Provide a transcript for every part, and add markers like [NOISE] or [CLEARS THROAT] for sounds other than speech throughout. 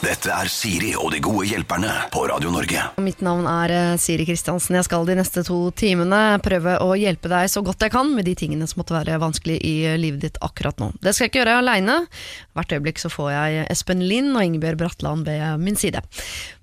Dette er Siri og de gode hjelperne på Radio Norge. Mitt navn er eh, Siri Kristiansen. Jeg skal de neste to timene prøve å hjelpe deg så godt jeg kan med de tingene som måtte være vanskelig i livet ditt akkurat nå. Det skal jeg ikke gjøre aleine. Hvert øyeblikk så får jeg Espen Lind og Ingebjørg Bratland ved min side.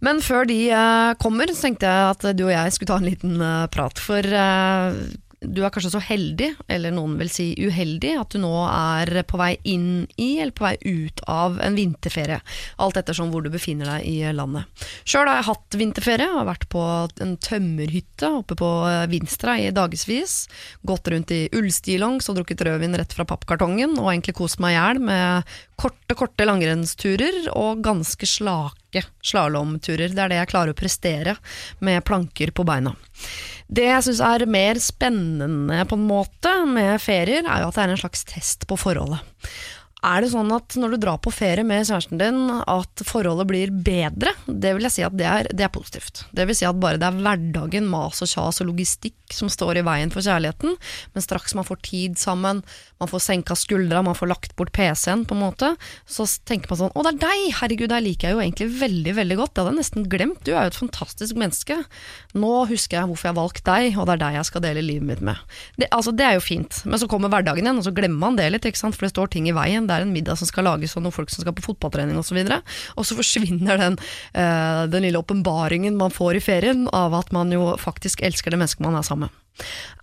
Men før de eh, kommer, så tenkte jeg at du og jeg skulle ta en liten eh, prat. For eh, du er kanskje så heldig, eller noen vil si uheldig, at du nå er på vei inn i eller på vei ut av en vinterferie. Alt ettersom hvor du befinner deg i landet. Sjøl har jeg hatt vinterferie, har vært på en tømmerhytte oppe på Vinstra i dagevis. Gått rundt i ullstillongs og drukket rødvin rett fra pappkartongen, og egentlig kost meg i hjel med korte, korte langrennsturer og ganske slake slalåmturer. Det er det jeg klarer å prestere med planker på beina. Det jeg syns er mer spennende på en måte med ferier, er jo at det er en slags test på forholdet. Er det sånn at når du drar på ferie med kjæresten din, at forholdet blir bedre? Det vil jeg si at det er, det er positivt. Det vil si at bare det er hverdagen, mas og kjas og logistikk som står i veien for kjærligheten, men straks man får tid sammen, man får senka skuldra, man får lagt bort PC-en, på en måte, så tenker man sånn Å, det er deg! Herregud, deg liker jeg jo egentlig veldig, veldig godt. Det hadde jeg nesten glemt. Du er jo et fantastisk menneske. Nå husker jeg hvorfor jeg har valgt deg, og det er deg jeg skal dele livet mitt med. Det, altså, det er jo fint, men så kommer hverdagen igjen, og så glemmer man det litt, for det står ting i veien. Det er en middag som skal lages, og noen folk som skal på fotballtrening osv. Og, så og så forsvinner den, uh, den lille åpenbaringen man får i ferien av at man jo faktisk elsker det mennesket man er sammen med.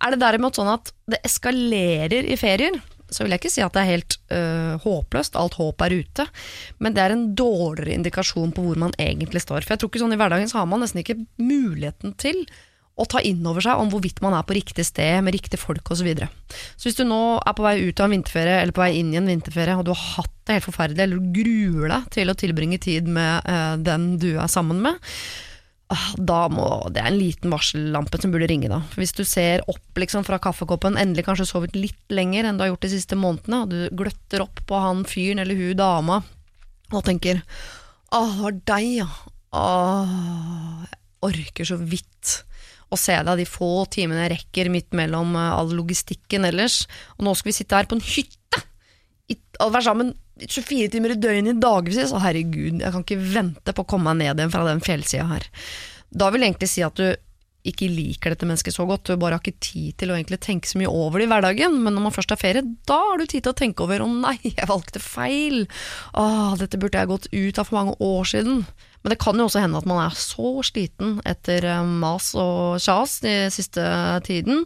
Er det derimot sånn at det eskalerer i ferier, så vil jeg ikke si at det er helt øh, håpløst, alt håp er ute, men det er en dårligere indikasjon på hvor man egentlig står. For jeg tror ikke sånn i hverdagen så har man nesten ikke muligheten til å ta inn over seg om hvorvidt man er på riktig sted med riktige folk osv. Så, videre. så hvis du nå er på vei ut av en vinterferie eller på vei inn i en vinterferie, og du har hatt det helt forferdelig, eller du gruer deg til å tilbringe tid med øh, den du er sammen med, Ah, da må, Det er en liten varsellampe som burde ringe, da. Hvis du ser opp liksom fra kaffekoppen, endelig kanskje sovet litt lenger enn du har gjort de siste månedene, og du gløtter opp på han fyren eller hun dama og tenker Å, det var deg, ja. Åh, jeg orker så vidt å se deg de få timene jeg rekker midt mellom eh, all logistikken ellers, og nå skal vi sitte her på en hytte! og være sammen 24 timer i døgnet i dagevis. Å herregud, jeg kan ikke vente på å komme meg ned igjen fra den fjellsida her. Da vil jeg egentlig si at du ikke liker dette mennesket så godt, du bare har ikke tid til å egentlig tenke så mye over det i hverdagen, men når man først har ferie, da har du tid til å tenke over 'å nei, jeg valgte feil', 'å, dette burde jeg gått ut av for mange år siden'. Men det kan jo også hende at man er så sliten etter eh, mas og kjas de siste tiden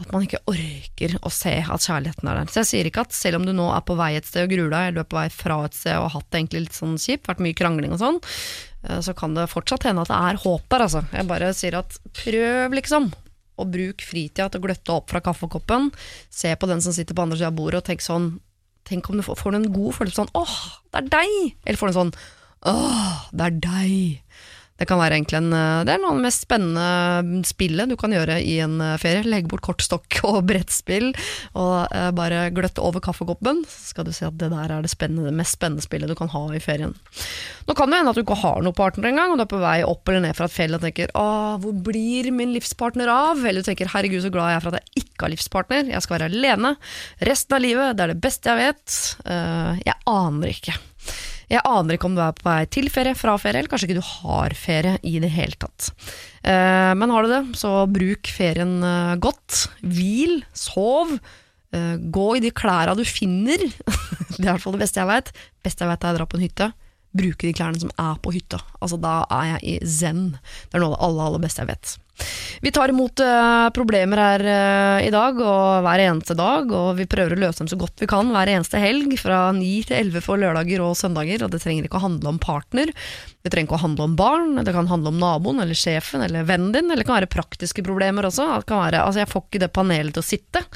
at man ikke orker å se at kjærligheten er der. Så jeg sier ikke at selv om du nå er på vei et sted og gruer deg, eller du er på vei fra et sted og har hatt det egentlig litt sånn kjipt, vært mye krangling og sånn, eh, så kan det fortsatt hende at det er håp der, altså. Jeg bare sier at prøv, liksom. Og bruk fritida til å gløtte opp fra kaffekoppen. Se på den som sitter på andre sida av bordet, og tenk sånn Tenk om du får, får du en god følelse sånn åh, det er deg! Eller får du en sånn åh, det er deg! Det kan være egentlig en, eh, det er noe av det mest spennende spillet du kan gjøre i en eh, ferie. Legge bort kortstokk [LAUGHS] og brettspill, og eh, bare gløtte over kaffekoppen. Så skal du se at det der er det, det, mest spennende spillet du kan ha i ferien. Nå kan det hende at du ikke har noen partner engang, og du er på vei opp eller ned fra et fjell og tenker 'Å, hvor blir min livspartner av?' Eller du tenker 'Herregud, så glad jeg er for at jeg ikke har livspartner'. Jeg skal være alene resten av livet, det er det beste jeg vet. Jeg aner ikke. Jeg aner ikke om du er på vei til ferie, fra ferie, eller kanskje ikke du har ferie i det hele tatt. Eh, men har du det, så bruk ferien eh, godt. Hvil, sov. Eh, gå i de klærne du finner. [LAUGHS] det er i hvert fall det beste jeg veit. beste jeg vet er å dra på en hytte. Bruke de klærne som er på hytta. Altså, da er jeg i zen. Det er noe av det aller, aller beste jeg vet. Vi tar imot uh, problemer her uh, i dag og hver eneste dag, og vi prøver å løse dem så godt vi kan hver eneste helg, fra 9 til 11 for lørdager og søndager, og det trenger ikke å handle om partner, det trenger ikke å handle om barn, det kan handle om naboen eller sjefen eller vennen din, eller det kan være praktiske problemer også, det kan være, altså jeg får ikke det panelet til å sitte.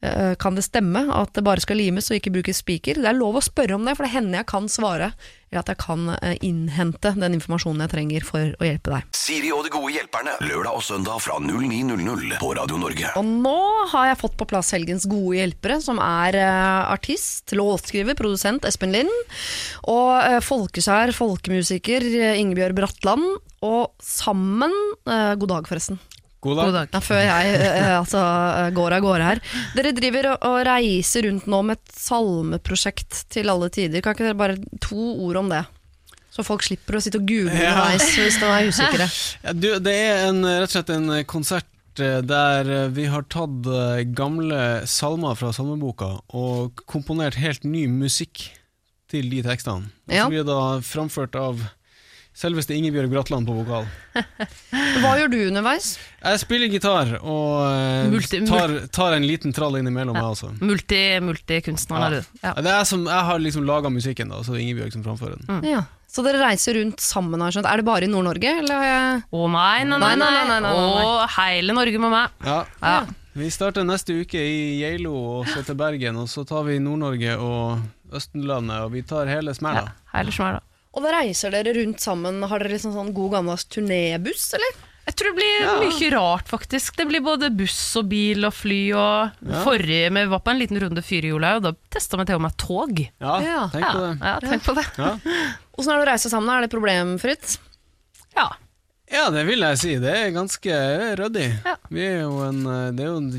Eh, kan det stemme at det bare skal limes og ikke brukes spiker? Det er lov å spørre om det, for det hender jeg kan svare, eller at jeg kan eh, innhente den informasjonen jeg trenger for å hjelpe deg. Siri og de gode hjelperne, lørdag og søndag fra 09.00 på Radio Norge. Og nå har jeg fått på plass helgens gode hjelpere, som er uh, artist, låtskriver, produsent Espen Lind, og folkesær, folkeskjær folkemusiker Ingebjørg Bratland, og sammen God dag, forresten. God dag. God dag. Ja, før jeg eh, altså, går av gårde her. Dere driver og, og reiser rundt nå med et salmeprosjekt til alle tider. Kan ikke dere bare to ord om det? Så folk slipper å sitte og google Ja. underveis hvis de er [LAUGHS] usikre. Ja, du, det er en, rett og slett en konsert eh, der eh, vi har tatt eh, gamle salmer fra salmeboka og komponert helt ny musikk til de tekstene. Og så blir det da framført av selveste Ingebjørg Bratland på vokal. [LAUGHS] Hva gjør du underveis? Jeg spiller gitar og eh, Multi- tar, tar en liten trall innimellom, jeg også. Multi, ja. er du. Ja. Det er som, jeg har liksom laga musikken, da, så det er Ingebjørg som framfører den. Ja. Så dere reiser rundt sammen, har skjønt. Er det bare i Nord-Norge, eller Å nei, nei, nei. Nei, nei, nei, nei, nei. Hele Norge med meg. Ja. Ja. Vi starter neste uke i Geilo og så til Bergen, og så tar vi Nord-Norge og Østenlandet, og vi tar hele smella. Ja, hele smæla. Og da reiser dere rundt sammen. Har dere liksom sånn god gammeldags turnébuss, eller? Jeg tror det blir mye rart, faktisk. Det blir både buss og bil og fly. Og Ja. Forrige vi var på en liten runde fyrhjula, og da testa vi til og med tog. Ja, Ja. tenk på det. Ja, tenk på det. Ja. Åssen er det å reise sammen? Er det problemfritt? Ja. Ja, det vil jeg si. Det er ganske ryddig. Ja. Vi er jo en, eh, det er jo en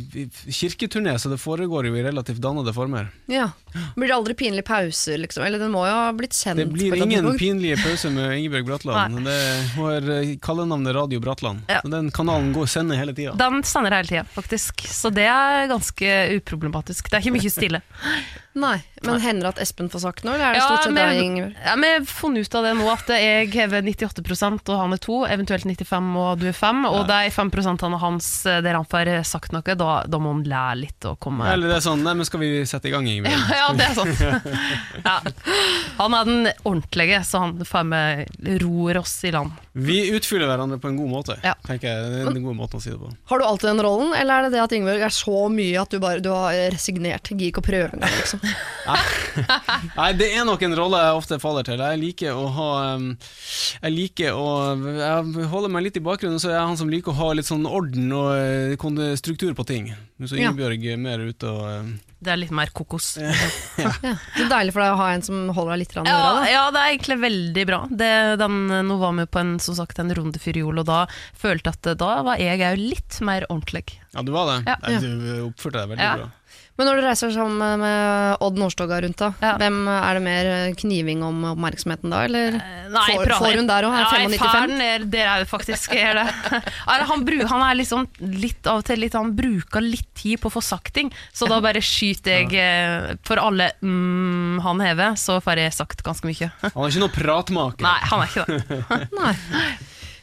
kirketurné, så det foregår jo i relativt dannede former. Ja. Blir det aldri pinlige pauser, liksom? Eller den må jo ha blitt kjent? Det blir ingen pinlige pauser med Ingebjørg Bratland. Det, hun har eh, kallenavnet Radio Bratland. Ja. Den kanalen går sender hele tida. Den sender hele tida, faktisk. Så det er ganske uproblematisk. Det er ikke mye stille. Nei, Men hender det at Espen får sagt noe, eller er det stort sett men- deg, Ingebjørg? ja, men jeg har funnet ut av det nå at jeg hever 98% og han er 2, eventuelt 95 og du er 5. Og de 5 av hans der han får sagt noe, da, da må han lære litt og komme Eller det er sånn Nei, men skal vi sette i gang, Ingvild? [LAUGHS] Ja, det er sant. [LAUGHS] Ja. Han er den ordentlige, så han får med ror oss i land. Vi utfyller hverandre på en god måte, Ja. tenker jeg. Det er en god måte å si det på. Har du alltid den rollen, eller er det det at Ingeborg er så mye at du bare du har resignert? Gidder ikke å prøve engang, liksom. [LAUGHS] Nei, det er nok en rolle jeg ofte faller til. Jeg liker å ha Jeg liker å Jeg holder meg litt i bakgrunnen, så er jeg han som liker å ha litt sånn orden og eh, struktur på ting. Så Ja. Ingebjørg er mer ute og um, Det er litt mer kokos. [LAUGHS] Ja. Så deilig for deg å ha en som holder deg litt i Ja, øra, da. ja, det er egentlig veldig bra. Det, den, nå var vi på en, som sagt, en runde fyrhjul, og da følte jeg at da var jeg òg litt mer ordentlig. Ja, du var det? Ja. Du oppførte deg veldig Ja. bra. Men når du reiser sammen med Odd Nordstoga rundt, da, Ja. hvem er det mer kniving om oppmerksomheten da, eller? Nei, Får- får hun der også? Er Nei, 95? Nei, er, det er jo faktisk er det. [LAUGHS] Han, han er liksom litt av og til litt, Han bruker litt tid på å få sagt ting, så da bare skyter jeg eh, For alle mm, han hever, så får jeg sagt ganske mye. Han er ikke noe pratmaker. Nei, han er ikke det. [LAUGHS] Nei.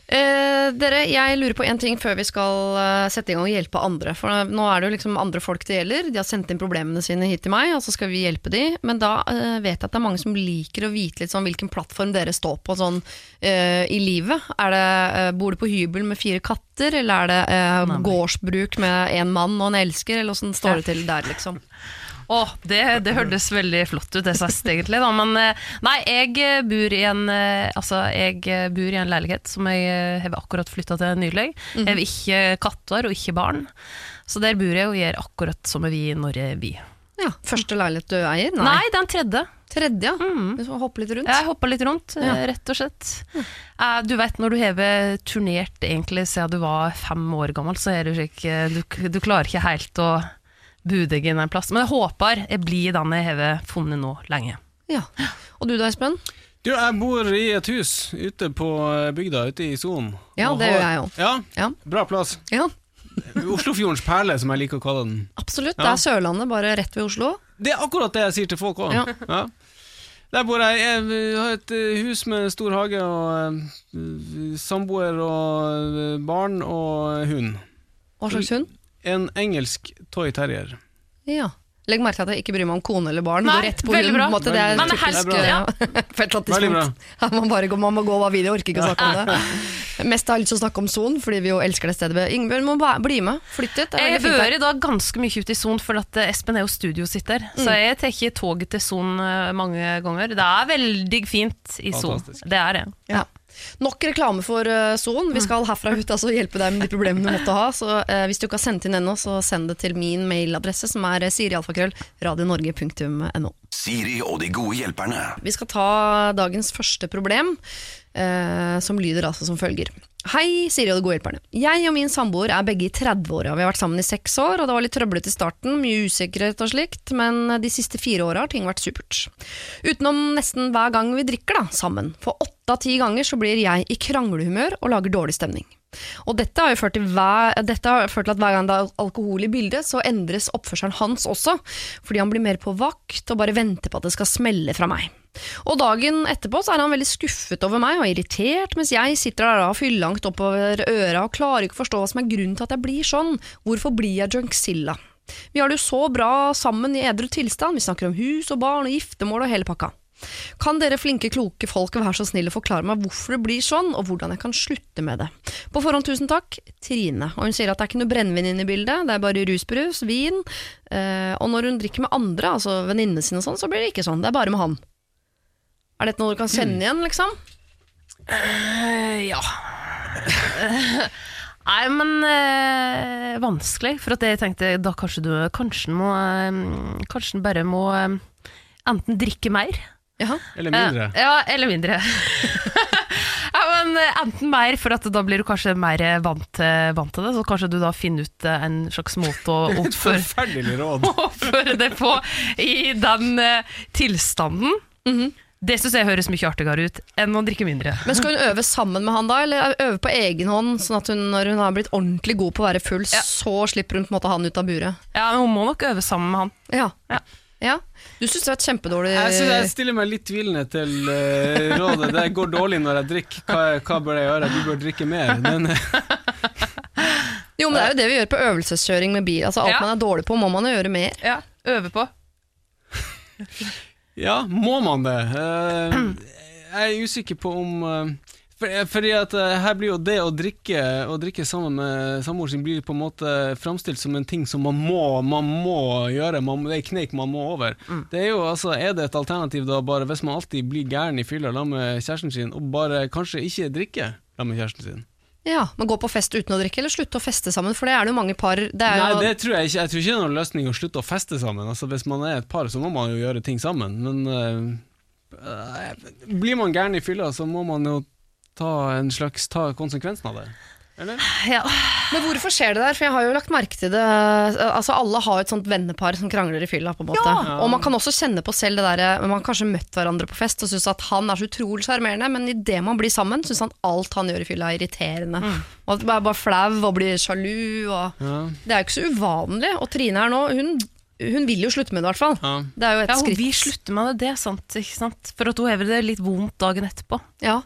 Eh, dere, jeg lurer på en ting før vi skal eh, sette i gang og hjelpe andre. For nå er det jo liksom andre folk det gjelder. De har sendt inn problemene sine hit til meg, og så skal vi hjelpe de. Men da eh, vet jeg at det er mange som liker å vite litt sånn hvilken plattform dere står på sånn eh, i livet. Er det, eh, bor du på hybel med fire katter, eller er det eh, gårdsbruk med en mann og en elsker, eller åssen står det til der, liksom? [LAUGHS] Åh, det, det hørtes veldig flott ut, det sist, egentlig. Da. Men eh, nei, jeg eh, bor i en eh, Altså, jeg bor i en leilighet som jeg har akkurat flytta til nylig. Jeg har ikke katter og ikke barn. Så der bor jeg og gjør akkurat som vi når Norge. Ja, Første leilighet du eier? Nei, den tredje. Tredje, ja. Mm. Hoppe litt rundt. Jeg hoppa litt rundt, Ja. rett og slett. Eh, Du vet, når du har turnert egentlig siden du var fem år gammel, så er du eh, Du, du klarer ikke helt å bu deg en plass. Men jeg håper jeg blir den jeg har funnet nå lenge. Ja. Og du da, Espen? Du, jeg bor i et hus ute på eh, bygda, ute i Son. Ja, Og det gjør jeg òg. Ja, Ja. bra plass. ja, [LAUGHS] Oslofjordens perle, som jeg liker å kalle den. absolutt. Det er Sørlandet, bare rett ved Oslo. Det er akkurat det jeg sier til folk òg. Ja. [LAUGHS] Ja. Der bor jeg. Jeg har et eh, hus med stor hage og eh, samboer og eh, barn og hund. Hva slags hund? En engelsk toy terrier. Ja. Legg merke til at jeg ikke bryr meg om kone eller barn. Nei, Går rett på veldig hund. bra. på en måte. Det er Men det er typisk helt- ja. [LAUGHS] på et eller annet Veldig bra. Ja, man, bare går, man må gå over videre, jeg orker ikke å snakke om det. [LAUGHS] Mest har jeg lyst til å snakke om Son, fordi vi jo elsker det stedet. Ingebjørg må bli med. Flytt dit. Jeg hører da ganske mye ut i Son, for at eh, Espen er jo studiositter. Så Mm. jeg tar toget til Son eh, mange ganger. Det er veldig fint i Son. Det er det. Ja. Nok reklame for uh, Son. Vi skal herfra ut altså, hjelpe deg med de problemene du måtte ha. Så eh, hvis du ikke har sendt inn ennå, så send det til min mailadresse, som er uh, sirialfakrøll radionorge.no. Siri og de gode hjelperne. Vi skal ta dagens første problem, eh, som lyder altså som følger. Hei, Siri og de gode hjelperne. Jeg og min samboer er begge i 30-åra. Vi har vært sammen i seks år, og det var litt trøblete i starten, mye usikkerhet og slikt, men de siste fire åra har ting vært supert. Utenom nesten hver gang vi drikker da, sammen. For åtte av ti ganger så blir jeg i kranglehumør og lager dårlig stemning. Og dette har jo ført til, hver, har ført til at hver gang det er alkohol i bildet, så endres oppførselen hans også, fordi han blir mer på vakt og bare venter på at det skal smelle fra meg. Og dagen etterpå så er han veldig skuffet over meg og irritert, mens jeg sitter der da fyllangt oppover øra og klarer ikke å forstå hva som er grunnen til at jeg blir sånn. Hvorfor blir jeg junkzilla? Vi har det jo så bra sammen i edru tilstand, vi snakker om hus og barn og giftermål og hele pakka. Kan dere flinke, kloke folk være så snill å forklare meg hvorfor det blir sånn, og hvordan jeg kan slutte med det? På forhånd tusen takk, Trine. Og hun sier at det er ikke noe brennevin inne i bildet, det er bare rusbrus, vin. Eh, og når hun drikker med andre, altså venninnene sine og sånn, så blir det ikke sånn. Det er bare med han. Er dette noe du kan kjenne igjen, liksom? Eh, ja. [LAUGHS] Nei, men eh, vanskelig. For at jeg tenkte da kanskje du kanskje må eh, Kanskje bare må eh, enten drikke mer Ja. Eller mindre. Eh, ja, eller mindre. [LAUGHS] ja, men eh, Enten mer, for at da blir du kanskje mer eh, vant til, vant til det. Så kanskje du da finner ut eh, en slags måte å [LAUGHS] Et oppføre, forferdelig råd. oppføre det på i den eh, tilstanden. Mhm. Det syns jeg høres mye artigere ut enn å drikke mindre. Men skal hun øve sammen med han da, eller øve på egen hånd, sånn at hun, når hun har blitt ordentlig god på å være full, Ja. så slipper hun på en måte han ut av buret? Ja, men Hun må nok øve sammen med han. Ja. Ja. ja. Du syns det var et kjempedårlig Jeg, synes jeg stiller meg litt tvilende til uh, rådet. Det går dårlig når jeg drikker. Hva, hva bør jeg gjøre? Du bør drikke mer. Men, Jo, men det er jo det vi gjør på øvelseskjøring med bil. Altså Alt Ja. man er dårlig på, må man jo gjøre mer. Ja, Øve på. Ja, må man det? Eh, jeg er usikker på om eh, for, fordi at eh, her blir jo det å drikke Å drikke sammen med samboeren sin blir på en måte framstilt som en ting som man må, man må gjøre. Man, det er en kneik man må over. Det Er jo altså, er det et alternativ da bare hvis man alltid blir gæren i fylla sammen med kjæresten sin, og bare kanskje ikke drikke sammen med kjæresten sin? Ja, Men gå på fest uten å drikke, eller slutte å feste sammen? For det er det jo mange par det er Nei, det tror jeg ikke. Jeg tror ikke det er noen løsning å slutte å feste sammen. Altså, hvis man er et par, så må man jo gjøre ting sammen. Men eh, blir man gæren i fylla, så må man jo ta en slags ta konsekvensen av det. Eller? Ja. Men hvorfor skjer det der? For jeg har jo lagt merke til det Altså Alle har et sånt vennepar som krangler i fylla. på en måte Ja. Og man kan også kjenne på selv det der Man har kanskje møtt hverandre på fest og syns at han er så utrolig sjarmerende, men idet man blir sammen, syns han alt han gjør i fylla er irriterende. Og at man er bare flau og blir sjalu. Og Ja. det er jo ikke så uvanlig. Og Trine her nå, hun, hun vil jo slutte med det, i hvert fall. Ja. Det er jo et Ja, hun skritt. vil slutte med det, det er sant, ikke sant? For at hun hever det litt vondt dagen etterpå. Ja.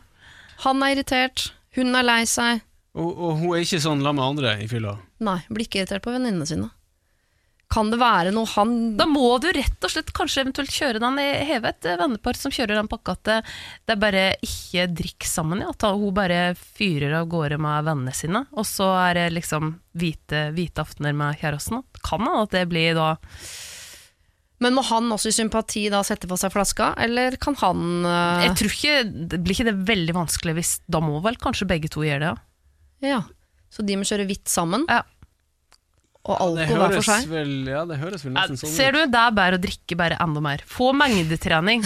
Han er irritert, hun er lei seg. Og, og hun er ikke sånn la med andre i fylla. Nei, blir ikke irritert på venninnene sine. Kan det være noe han Da må du rett og slett kanskje eventuelt kjøre den i heve et eh, vennepar som kjører den pakka at det, det er bare ikke drikk sammen. Ja. At hun bare fyrer av gårde med vennene sine, og så er det liksom hvite, hvite aftener med kjæresten. Kan hende at det blir da Men må han også i sympati da sette på seg flaska, eller kan han uh... Jeg tror ikke, det Blir ikke det veldig vanskelig hvis Da må vel kanskje begge to gjøre det? Ja. Ja, så de må kjøre hvitt sammen? Ja. Og alkohol alko hver for seg? vel, ja, det høres vel nesten sånn Ser du, det er bare å drikke bare enda mer. Få mengdetrening.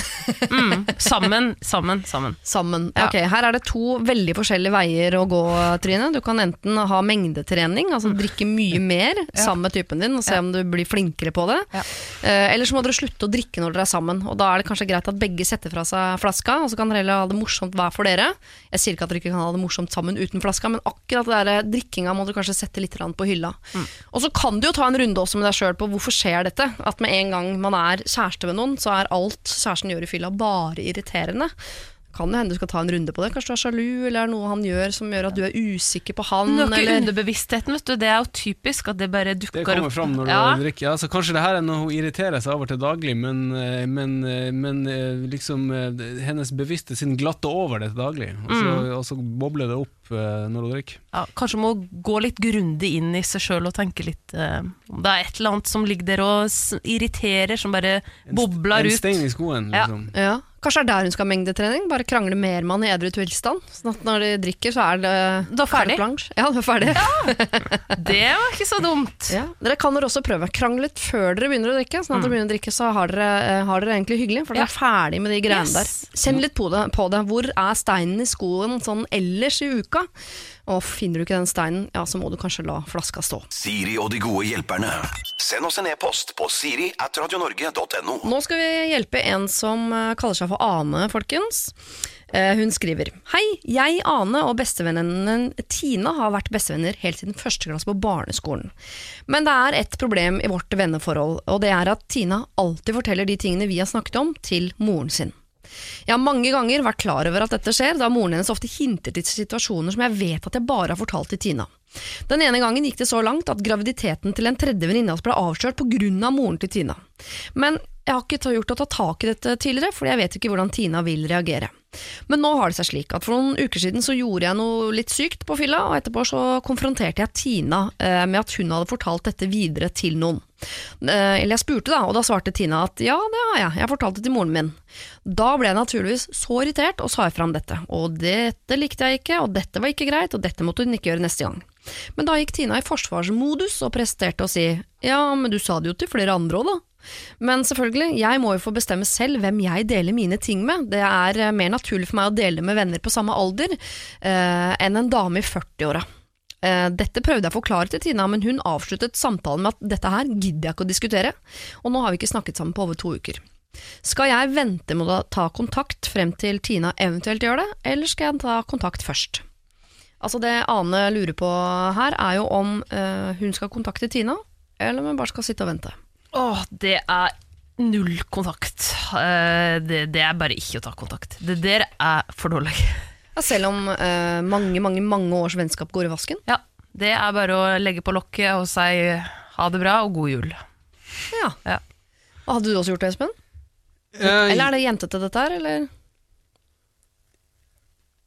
Mm, sammen, sammen, sammen. Sammen. Ja. Ok, Her er det to veldig forskjellige veier å gå, Trine. Du kan enten ha mengdetrening, altså drikke mye mer [LAUGHS] sammen med typen din, og se Ja. om du blir flinkere på det. Ja. Eh, eller så må dere slutte å drikke når dere er sammen. Og Da er det kanskje greit at begge setter fra seg flaska, og så kan dere heller ha det morsomt hver for dere. Jeg sier ikke at dere ikke kan ha det morsomt sammen uten flaska, men akkurat det der drikkinga må dere kanskje sette litt på hylla. Og så kan du jo ta en runde også med deg sjøl på hvorfor skjer dette. At med en gang man er kjæreste med noen, så er alt kjæresten gjør i fylla bare irriterende. Kan det hende du skal ta en runde på det. Kanskje du er sjalu, eller er noe han gjør som gjør at du er usikker på han. Noe eller... underbevisstheten, vet du. Det er jo typisk at det bare dukker opp. Det kommer opp. fram når du ja. drikker. Ja, så kanskje det her er noe hun irriterer seg over til daglig, men, eh, men, eh, men eh, liksom hennes bevisste sin glatter over det til daglig, og så, Mm. og så bobler det opp når hun drikker. ja, kanskje må gå litt grundig inn i seg sjøl og tenke litt Om det er et eller annet som ligger der og irriterer, som bare bobler ut. en ut. stein i skoen, liksom. Ja. liksom. Ja. Kanskje det er der hun skal ha mengdetrening? Bare krangle mer med han i edru tilstand? Sånn at når de drikker, så er det Da er ferdig. Ja, du er ferdig. Det var ikke så dumt. Ja. Dere kan dere også prøve. Krangle litt før dere begynner å drikke. Sånn at dere begynner å drikke, så har dere, eh, har dere egentlig hyggelig, for dere Ja. er ferdig med de greiene Yes. der. Kjenn litt på det, på det. Hvor er steinen i skoen sånn ellers i uka? Og finner du ikke den steinen, ja, så må du kanskje la flaska stå. Siri og de gode hjelperne. Send oss en e-post på siri at radionorge.no. Nå skal vi hjelpe en som eh, kaller seg for Ane, folkens. Eh, Hun skriver Hei, jeg, Ane og bestevennen Tina har vært bestevenner helt siden første klasse på barneskolen. Men det er et problem i vårt venneforhold, og det er at Tina alltid forteller de tingene vi har snakket om, til moren sin. Jeg har mange ganger vært klar over at dette skjer, da moren hennes ofte hinter til situasjoner som jeg vet at jeg bare har fortalt til Tina. Den ene gangen gikk det så langt at graviditeten til en tredje venninne av oss ble avslørt grunn av moren til Tina. Men jeg har ikke gjort å ta tak i dette tidligere, for jeg vet ikke hvordan Tina vil reagere. Men nå har det seg slik at for noen uker siden så gjorde jeg noe litt sykt på fylla, og etterpå så konfronterte jeg Tina eh, med at hun hadde fortalt dette videre til noen. Eh, eller jeg spurte da, og da svarte Tina at ja, det har jeg, jeg fortalte det til moren min. Da ble jeg naturligvis så irritert og sa ifra om dette, og dette likte jeg ikke, og dette var ikke greit, og dette måtte hun ikke gjøre neste gang. Men da gikk Tina i forsvarsmodus og presterte å si ja, men du sa det jo til flere andre òg, da. Men selvfølgelig, jeg må jo få bestemme selv hvem jeg deler mine ting med. Det er eh, mer naturlig for meg å dele med venner på samme alder eh, enn en dame i 40-åra. Eh, dette prøvde jeg å forklare til Tina, men hun avsluttet samtalen med at dette her gidder jeg ikke å diskutere, og nå har vi ikke snakket sammen på over to uker. Skal jeg vente med å ta kontakt frem til Tina eventuelt gjør det, eller skal jeg ta kontakt først? Altså Det Ane lurer på her, er jo om eh, hun skal kontakte Tina, eller om hun bare skal sitte og vente. Åh, det er null kontakt. Eh, det, det er bare ikke å ta kontakt. Det der er for dårlig. Ja, selv om eh, mange mange, mange års vennskap går i vasken. Ja, det er bare å legge på lokket og si ha det bra og god jul. Ja. Ja. Og Hadde du også gjort det, Espen? Eh, Eller er det jentete dette her, eller?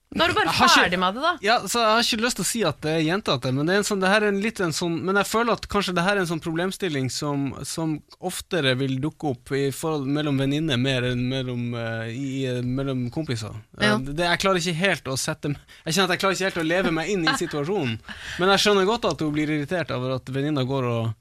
Da er du bare ferdig med det, da. Ja, så Jeg har ikke lyst til å si at det er jentete, men det er en sånn, det her er en litt en sånn Men jeg føler at kanskje det her er en sånn problemstilling som, som oftere vil dukke opp i forhold mellom venninner mer enn mellom, eh, i, eh, mellom kompiser. Eh, Ja. Det, jeg klarer ikke helt å sette Jeg kjenner at jeg klarer ikke helt å leve meg inn i situasjonen, men jeg skjønner godt at hun blir irritert over at venninna går og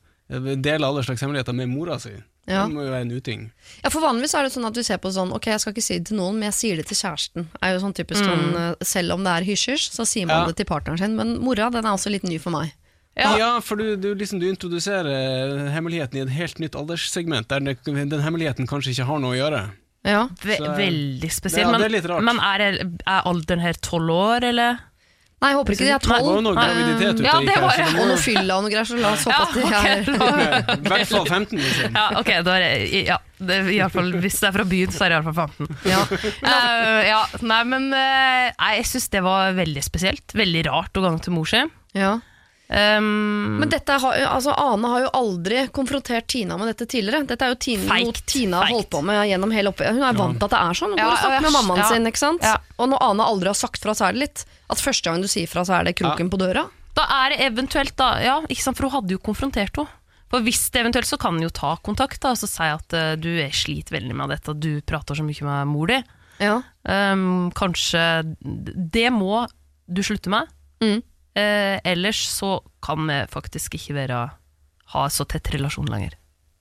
deler alle slags hemmeligheter med mora si. Ja. Det må jo være en uting. Ja, for Vanligvis er det sånn at du ser på sånn Ok, jeg skal ikke si det til noen, men jeg sier det til kjæresten. Er jo sånn typisk sånn, eh, Selv om det er hysjers, så sier man Ja. det til partneren sin. Men mora den er også litt ny for meg. Ja, Ja. for du, du, liksom, du introduserer hemmeligheten i et helt nytt alderssegment, der den hemmeligheten kanskje ikke har noe å gjøre. Ja, Ve Så- veldig spesielt. Ja, men er men er, er alderen her tolv år, eller? Nei, jeg håper ikke de er Det var jo noe graviditet ute Ja, det var det Og noe fylla og noe greier, så la oss håpe Ja, at de er I hvert fall 15, liksom. Ja, ok, da er det, ja, det, er i fall, Hvis det er fra byen, så er det iallfall 15. ja. Uh, ja, nei, men uh, nei, jeg syns det var veldig spesielt. Veldig rart å gange til mor si. ja. Um, Men dette har, altså, Ane har jo aldri konfrontert Tina med dette tidligere. Dette er jo Tina, feikt, noe Tina har holdt på med gjennom hele oppveksten. Hun er vant til at det er sånn. Hun Ja, går og snakker med mammaen ja. sin, ikke sant? Ja. Og når Ane aldri har sagt fra, så er det litt at første gang du sier fra, så er det kroken på døra. da er det eventuelt, da Ja, ikke sant, for hun hadde jo konfrontert henne. For hvis det eventuelt, så kan hun jo ta kontakt da, og så si at uh, du er sliter veldig med dette, at du prater så mye med mor di. Ja. Um, kanskje Det må du slutte med. Mm. Eh, ellers så kan vi faktisk ikke være ha så tett relasjon lenger.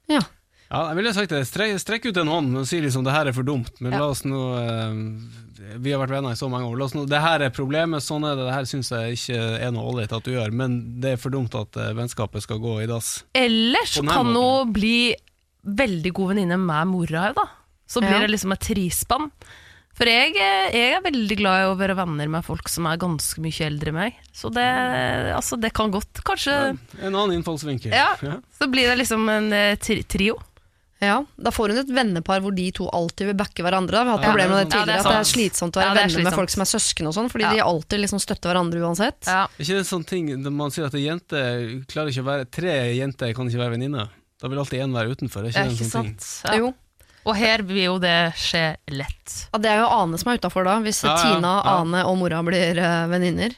ja. Ja, jeg ville sagt det. Strek, strekk ut en hånd og si liksom det her er for dumt, men Ja. la oss nå eh, Vi har vært venner i så mange år. La oss nå, det her er problemet, sånn er det. Det her syns jeg ikke er noe ålreit at du gjør, men det er for dumt at eh, vennskapet skal gå i dass. Ellers kan hun bli veldig god venninne med mora òg, da. Så blir Ja. det liksom et trispann. For jeg, jeg er veldig glad i å være venner med folk som er ganske mye eldre enn meg. Så det, altså, det kan godt kanskje En annen innfallsvinkel. Ja. Så blir det liksom en eh, tri trio. Ja, Da får hun et vennepar hvor de to alltid vil backe hverandre. da. Vi har hatt Ja, problemer med det det er tidligere, sant. at det er slitsomt å være Ja, det er venner med folk som er søsken og sånn, fordi Ja. de alltid liksom støtter hverandre uansett. Ja. Er ikke det en sånn ting når man sier at en jente klarer ikke å være Tre jenter kan ikke være venninner? Da vil alltid én være utenfor. Er ikke det en ikke sånn ting? sant? Ja. Jo. Og her vil jo det skje lett. Ja, det er jo Ane som er utafor da, hvis Ja, ja, Tina. Ane og mora blir uh, venninner.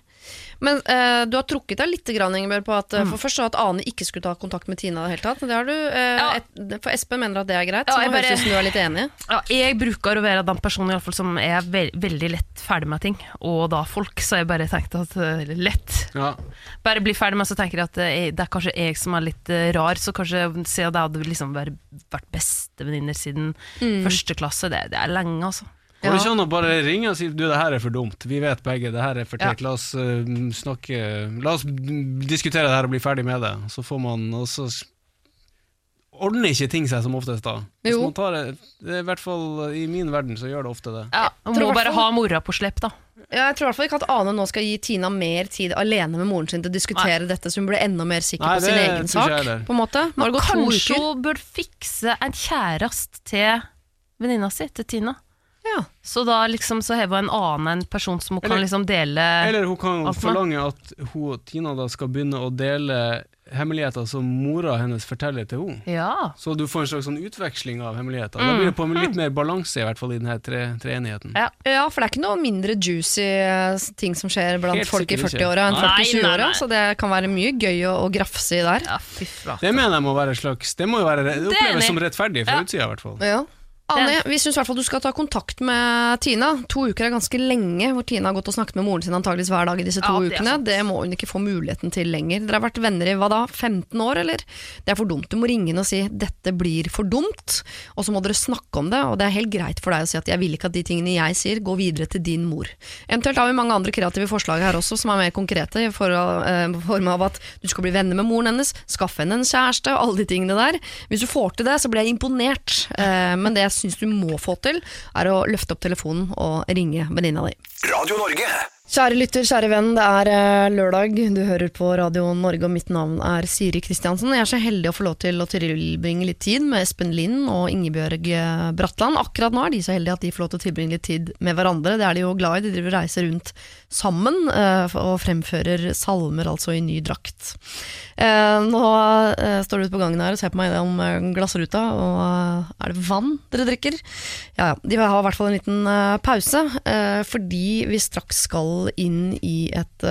Men eh, du har trukket deg litt, grann, Ingeborg, på at eh, for først så at Ane ikke skulle ta kontakt med Tina i det hele tatt. Det har du, eh, Ja. et, for Espen mener at det er greit, Ja, så jeg nå høres det ut som du er litt enig. Ja, jeg bruker å være den personen i alle fall, som er ve veldig lett ferdig med ting. Og da folk, så jeg bare tenkte at eh, lett. Ja. Bare bli ferdig med, så tenker jeg at eh, det er kanskje jeg som er litt eh, rar. Så kanskje siden jeg hadde liksom vært, vært bestevenninner siden første klasse. Det, det er lenge, altså. Går det ikke an å bare ringe og si du, det her er for dumt, vi vet begge, det her er for Ja. teit, la oss uh, snakke La oss diskutere det her og bli ferdig med det. Så får man også ordner ikke ting seg som oftest da. Hvis Jo. man tar det, det er I hvert fall i min verden så gjør det ofte det. Ja, man må bare ha mora på slepp, da. Ja, jeg tror i hvert fall ikke at Ane nå skal gi Tina mer tid alene med moren sin til å diskutere dette, så hun blir enda mer sikker Nei, på sin egen sak. På en måte. Nå har det gått Kanskje hun bør fikse en kjæreste til venninna si, til Tina. Ja. Så da liksom så hun en annen en person som hun kan liksom dele Eller hun kan alt med. forlange at hun, og Tina da skal begynne å dele hemmeligheter som mora hennes forteller til henne. Ja. Så du får en slags sånn utveksling av hemmeligheter. Da Mm. blir det på litt mer balanse i hvert fall i denne tre, treenigheten. Ja. Ja, for det er ikke noe mindre juicy eh, ting som skjer blant Helt folk i sikkert ikke. 40-åra enn folk i Nei, nei, 20-åra, nei. så det kan være mye gøy å, å grafse i der. ja, fy flate. Det mener jeg må være et slags Det må jo være, det enig. oppleves som rettferdig fra Ja. utsida, i hvert fall. Ja. Ane, vi syns i hvert fall du skal ta kontakt med Tina. To uker er ganske lenge, hvor Tina har gått og snakket med moren sin antageligvis hver dag i disse to Ja, det ukene. Det må hun ikke få muligheten til lenger. Dere har vært venner i hva da, 15 år, eller? Det er for dumt. Du må ringe henne og si 'dette blir for dumt', og så må dere snakke om det. Og det er helt greit for deg å si at 'jeg vil ikke at de tingene jeg sier, går videre til din mor'. Eventuelt har vi mange andre kreative forslag her også, som er mer konkrete, i eh, form av at du skal bli venner med moren hennes, skaffe henne en kjæreste, og alle de tingene der. Hvis du får til det, så blir jeg imponert. Eh, men det syns du må få til, er å løfte opp telefonen og ringe venninna di. Radio Norge. Kjære lytter, kjære venn, det er eh, lørdag. Du hører på Radio Norge, og mitt navn er Siri Kristiansen. Jeg er så heldig å få lov til å tilbringe litt tid med Espen Lind og Ingebjørg eh, Bratland. Akkurat nå er de så heldige at de får lov til å tilbringe litt tid med hverandre. Det er de jo glad i. De driver og reiser rundt sammen eh, og fremfører salmer, altså i ny drakt. Eh, nå eh, står du ute på gangen her og ser på meg gjennom glassruta, og er det vann dere drikker? Ja, ja. De har i hvert fall en liten pause, fordi vi straks skal inn i et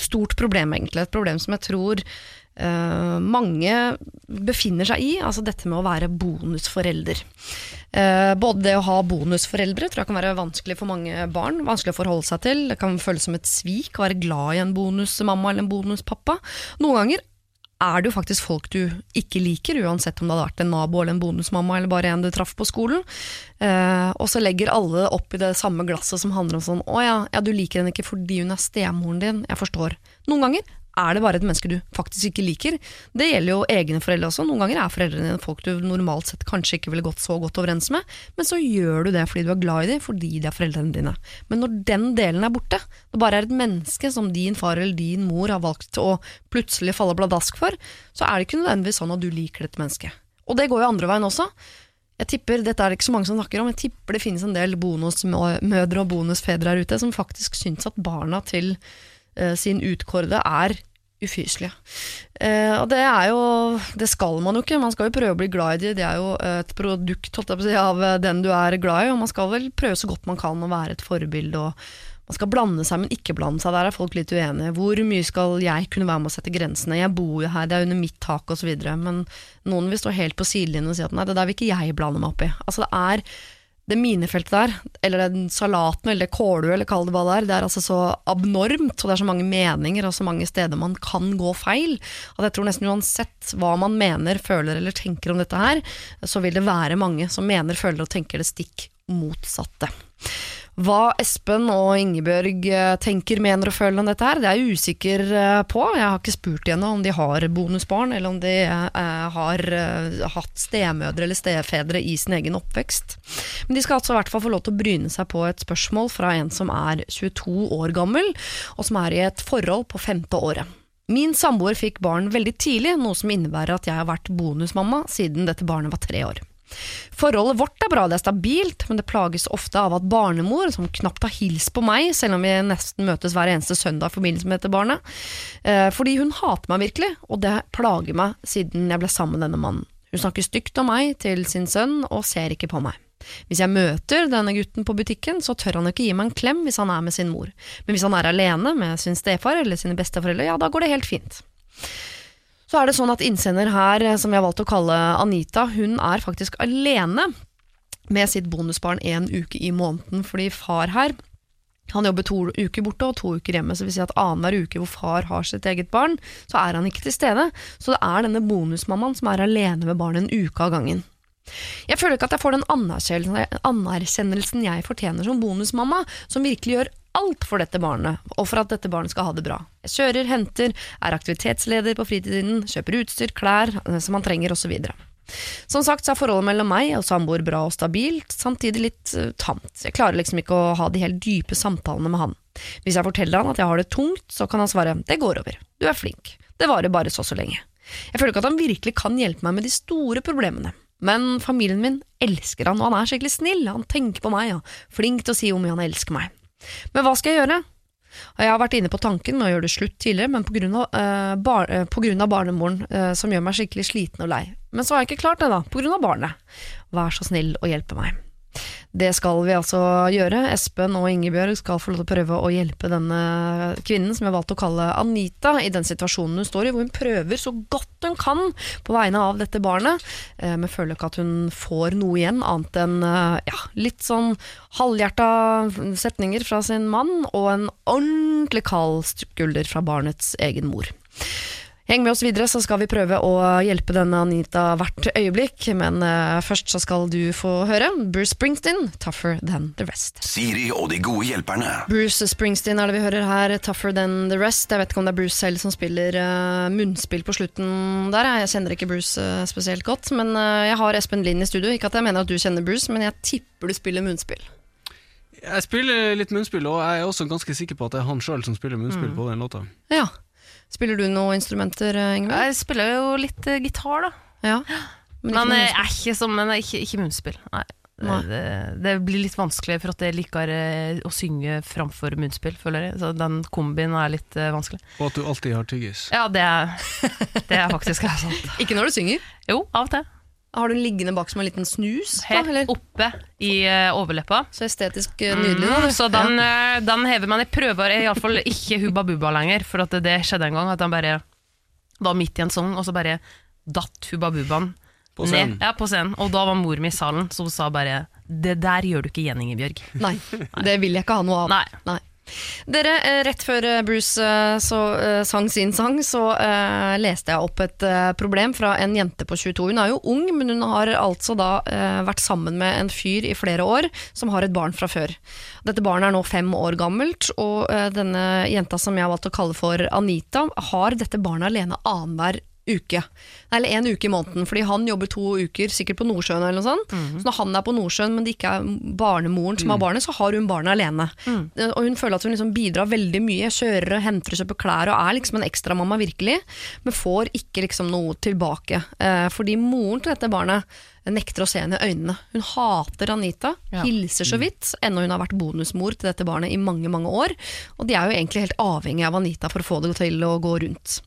stort problem, egentlig. Et problem som jeg tror eh, mange befinner seg i, altså dette med å være bonusforelder. Uh, både det å ha bonusforeldre tror jeg kan være vanskelig for mange barn. Vanskelig å forholde seg til. Det kan føles som et svik å være glad i en bonusmamma eller en bonuspappa. Noen ganger er det jo faktisk folk du ikke liker, uansett om det hadde vært en nabo eller en bonusmamma eller bare en du traff på skolen. Eh, og så legger alle opp i det samme glasset som handler om sånn Å ja, ja, du liker henne ikke fordi hun er stemoren din. Jeg forstår. Noen ganger er det bare et menneske du faktisk ikke liker. Det gjelder jo egne foreldre også. Noen ganger er foreldrene dine folk du normalt sett kanskje ikke ville gått så godt overens med, men så gjør du det fordi du er glad i dem, fordi de er foreldrene dine. Men når den delen er borte, det bare er et menneske som din far eller din mor har valgt å plutselig falle bladask for, så er det ikke nødvendigvis sånn at du liker dette mennesket. Og det går jo andre veien også. Jeg tipper, Dette er det ikke så mange som snakker om, jeg tipper det finnes en del bonusmødre og bonusfedre her ute som faktisk syns at barna til sin utkårede er ufyselige. Eh, og det er jo Det skal man jo ikke, man skal jo prøve å bli glad i dem. Det er jo et produkt si, av eh, den du er glad i, og man skal vel prøve så godt man kan å være et forbilde. og man skal blande seg, men ikke blande seg. Der er folk litt uenige. Hvor mye skal jeg kunne være med å sette grensene? Jeg bor jo her, det er under mitt tak osv. Men noen vil stå helt på sidelinjen og si at nei, det der vil ikke jeg blande meg opp i. Altså det er det minefeltet der, eller den salaten, eller det kålhuet, eller kall det hva det er, det er altså så abnormt, og det er så mange meninger og så mange steder man kan gå feil, at jeg tror nesten uansett hva man mener, føler eller tenker om dette her, så vil det være mange som mener, føler og tenker det stikk motsatte. Hva Espen og Ingebjørg eh, tenker, mener og føler om dette her, det er jeg usikker eh, på. Jeg har ikke spurt igjen om de har bonusbarn, eller om de eh, har hatt stemødre eller stefedre i sin egen oppvekst. Men de skal altså i hvert fall få lov til å bryne seg på et spørsmål fra en som er 22 år gammel, og som er i et forhold på femte året. Min samboer fikk barn veldig tidlig, noe som innebærer at jeg har vært bonusmamma siden dette barnet var tre år. Forholdet vårt er bra, det er stabilt, men det plages ofte av at barnemor, som knapt har hilst på meg, selv om vi nesten møtes hver eneste søndag i forbindelse med dette barnet, eh, fordi hun hater meg virkelig, og det plager meg siden jeg ble sammen med denne mannen. Hun snakker stygt om meg til sin sønn, og ser ikke på meg. Hvis jeg møter denne gutten på butikken, så tør han ikke gi meg en klem hvis han er med sin mor, men hvis han er alene med sin stefar eller sine besteforeldre, ja, da går det helt fint. Så er det sånn at innsender her, eh, som jeg har valgt å kalle Anita, hun er faktisk alene med sitt bonusbarn en uke i måneden, fordi far her han jobber to uker borte og to uker hjemme, så det vil si at annenhver uke hvor far har sitt eget barn, så er han ikke til stede. Så det er denne bonusmammaen som er alene med barnet en uke av gangen. Jeg føler ikke at jeg får den anerkjennelsen jeg fortjener som bonusmamma, som virkelig gjør alt for dette barnet, og for at dette barnet skal ha det bra. Jeg kjører, henter, er aktivitetsleder på fritiden, kjøper utstyr, klær eh, som han trenger osv. Som sagt så er forholdet mellom meg og samboer bra og stabilt, samtidig litt eh, tamt. Jeg klarer liksom ikke å ha de helt dype samtalene med han. Hvis jeg forteller han at jeg har det tungt, så kan han svare det går over, du er flink, det varer bare så så lenge. Jeg føler ikke at han virkelig kan hjelpe meg med de store problemene. Men familien min elsker han, og han er skikkelig snill, han tenker på meg og flink til å si hvor mye han elsker meg. Men hva skal jeg gjøre? Jeg har vært inne på tanken med å gjøre det slutt tidligere, men grunn av, eh, bar, av barnemoren, uh, som gjør meg skikkelig sliten og lei. Men så har jeg ikke klart det, da, av barnet. Vær så snill å hjelpe meg. Det skal vi altså gjøre. Espen og Ingebjørg skal få lov til å prøve å hjelpe denne kvinnen som jeg har valgt å kalle Anita, i den situasjonen hun står i, hvor hun prøver så godt hun kan på vegne av dette barnet, eh, men føler ikke at hun får noe igjen annet enn eh, ja, litt sånn halvhjerta setninger fra sin mann, og en ordentlig kald skulder fra barnets egen mor. Heng med oss videre, så skal vi prøve å hjelpe denne Anita hvert øyeblikk. Men uh, først så skal du få høre Bruce Springsteen, 'Tougher Than The Rest'. Siri og de gode hjelperne. Bruce Springsteen er det vi hører her, 'Tougher Than The Rest'. Jeg vet ikke om det er Bruce selv som spiller uh, munnspill på slutten der. Jeg kjenner ikke Bruce uh, spesielt godt, men jeg har Espen Lind i studio. Ikke at jeg mener at du kjenner Bruce, men jeg tipper du spiller munnspill. Jeg spiller litt munnspill, og jeg er også ganske sikker på at det er han sjøl som spiller munnspill på den låta. Ja. Spiller du noen instrumenter, Ingvild? Jeg spiller jo litt eh, gitar, da. Ja. [GASPS] Men Men munnspill. er ikke som men er ikke, ikke munnspill. Nei. Det, Nei. det, det blir litt vanskelig, for at jeg liker eh, å synge framfor munnspill, føler jeg. Så den kombien er litt eh, vanskelig. Og at du alltid har tyggis. Ja, det er, det er faktisk er sant. [LAUGHS] Ikke når du synger. Jo, av og til. Har du den liggende bak som en liten snus? Da, Helt eller? oppe i eh, overleppa. Så estetisk eh, nydelig. Da, Mm, så den, Ja. eh, den hever man. jeg prøver iallfall ikke Hubba Bubba lenger, for at det skjedde en gang at han bare var midt i en sang, og så bare datt Hubba Bubbaen På scenen. ned. Ja, på scenen. Og da var mor mi i salen, så hun sa bare Det der gjør du ikke igjen, Ingebjørg. Nei, [LAUGHS] det vil jeg ikke ha noe av. Nei. Nei. Dere, eh, rett før eh, Bruce eh, så, sang sin sang, så uh, leste jeg opp et uh, problem fra en jente på 22. Hun er jo ung, men hun har altså da uh, vært sammen med en fyr i flere år som har et barn fra før. Dette barnet er nå fem år gammelt, og denne jenta som jeg har valgt å kalle for Anita, har dette barnet alene annenhver uke. Eller en uke i måneden, fordi han jobber to uker, sikkert på Nordsjøen eller noe sånt. Så når han er på Nordsjøen, men det ikke er barnemoren som har barnet, så har hun barnet alene. Mm. Og hun føler at hun liksom bidrar veldig mye, kjører og henter og kjøper klær og er liksom en ekstramamma virkelig, men får ikke liksom noe tilbake. Eh, fordi moren til dette barnet nekter å se henne i øynene. Hun hater Anita, Ja. hilser så vidt, ennå hun har vært bonusmor til dette barnet i mange, mange år. Og de er jo egentlig helt avhengig av Anita for å få det til å gå rundt.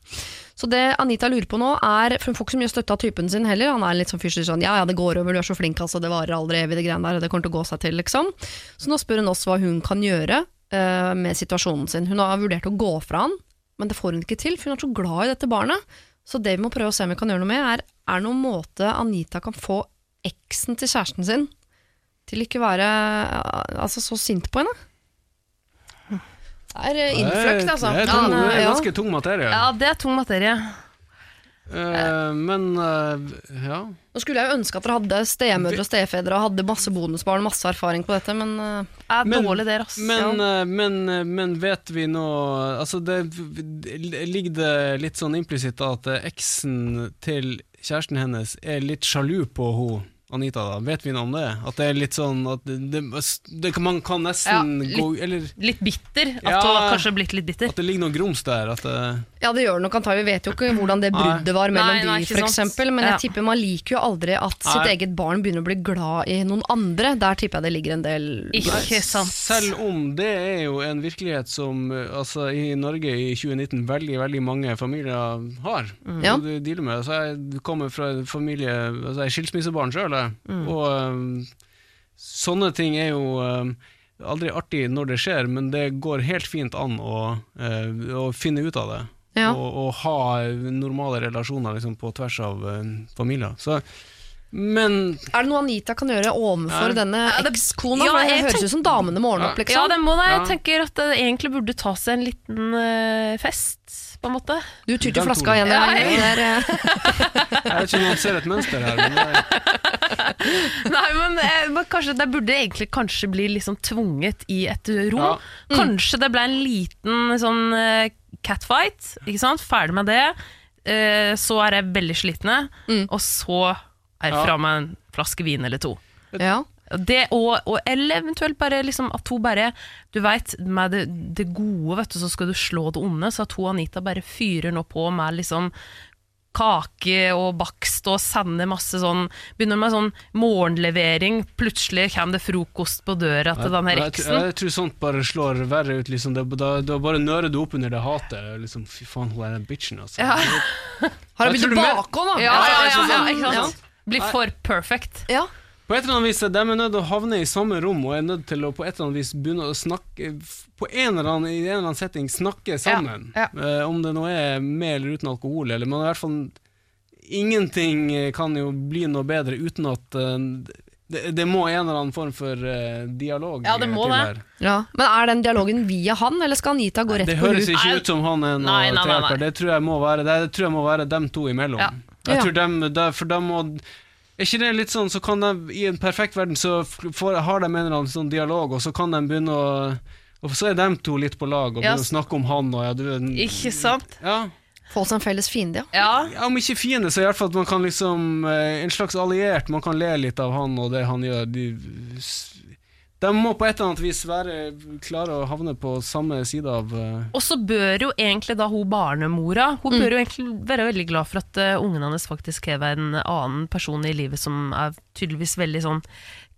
Så det Anita lurer på nå er, for hun får ikke så mye støtte av typen sin heller, han er litt sånn fysisk sånn, ja ja det går over, du er så flink altså, det varer aldri evig det greiene der, det kommer til å gå seg til liksom. Så nå spør hun oss hva hun kan gjøre uh, med situasjonen sin. Hun har vurdert å gå fra han, men det får hun ikke til, for hun er så glad i dette barnet. Så det vi må prøve å se om vi kan gjøre noe med, er, er det noen måte Anita kan få eksen til kjæresten sin til ikke være eh, altså, så sint på henne? Det er eh, innfløkt, altså. Det er, tung, Ja, det er ganske tung materie. Ja, det er tung materie. Uh, men uh, ja. Nå skulle jeg jo ønske at dere hadde stemødre og stefedre og hadde masse bonusbarn, masse erfaring på dette, men det Jeg er Men- dårlig der, ass. Men, eh, men, men vet vi nå Altså, det ligger det litt sånn implisitt at eksen til kjæresten hennes er litt sjalu på henne Anita, da. Vet vi noe om det? At det er litt sånn at det, det, det Man kan nesten Ja, litt- gå Eller Litt bitter. At Ja. hun har kanskje blitt litt bitter. at det ligger noe grums der. At det, Ja, det gjør det nok antagelig. Vi vet jo ikke hvordan det bruddet var mellom Nei, nei, de, f.eks. Men jeg Ja. tipper man liker jo aldri at sitt Nei. eget barn begynner å bli glad i noen andre. Der tipper jeg det ligger en del Ikke sant. Selv om det er jo en virkelighet som eh, altså, i Norge i 2019 veldig veldig mange familier har. Ja. Du de dealer med. Altså, jeg kommer fra en familie altså, Jeg er skilsmissebarn sjøl, og um, sånne ting er jo um, aldri artig når det skjer, men det går helt fint an å, uh, å finne ut av det. Ja. Og, og ha normale relasjoner liksom, på tvers av uh, familier. Så, men Er det noe Anita kan gjøre overfor denne ekskona? Ja, det høres ut som damene må ordne opp, Ja, liksom. det må det. Jeg tenker at det egentlig burde ta seg en liten uh, fest, på en måte. Du tyr til flaska igjen. Ja, jeg- eh, jeg vet ikke om man ser et mønster her. Men det, [LAUGHS] Nei, men, eh, men kanskje det burde egentlig kanskje bli liksom tvunget i et rom. Ja. Kanskje det ble en liten sånn eh, catfight, ikke sant? Ferdig med det. Eh, så er jeg veldig slitne, Mm. og så er jeg fra meg en flaske vin eller to. Ja. Det, og, og, eller eventuelt bare liksom at hun bare Du vet, med det, det gode, vet du, så skal du slå det onde. Så at hun Anita bare fyrer nå på med liksom kake og bakst og sender masse sånn Begynner med sånn morgenlevering, plutselig kommer det frokost på døra til den her Jeg, jeg, jeg tror sånt bare slår verre ut. Liksom. Det, da, da bare nører du opp under det hatet. Liksom, fy faen, hun er den bitchen, altså. Ja. Har hun begynt å bake òg, da? Ja, ja, ja, ja, ikke ja. sant? Blir for perfect. Ja. På et eller annet vis er de nødt til å havne i samme rom og er nødt til å på et eller annet vis begynne å snakke På en eller annen, i en eller annen setting snakke sammen. ja. Eh, om det nå er med eller uten alkohol, eller men i hvert fall Ingenting eh, kan jo bli noe bedre uten at uh, det, det må en eller annen form for uh, dialog Ja, det må til det. her. Ja. Men er den dialogen via han, eller skal Anita gå rett på Det høres ikke ut som han er noen nei, Det tror jeg må være Det tror jeg må være dem to imellom. Ja. Jeg Ja. tror dem, der, for dem må Er ikke det litt sånn, så kan de i en perfekt verden så får, har de en eller annen sånn dialog, og så kan de begynne å og så er de to litt på lag og Ja. begynner å snakke om han og ja, du, Ikke sant? ja. Få seg en felles fiende, ja. Ja. ja, Om ikke fiende, så i hvert fall at man kan liksom eh, En slags alliert. Man kan le litt av han og det han gjør. De, de må på et eller annet vis være klare å havne på samme side av uh... Og så bør jo egentlig da hun barnemora Hun Mm. bør jo egentlig være veldig glad for at uh, ungen hennes faktisk har en annen person i livet som er tydeligvis veldig sånn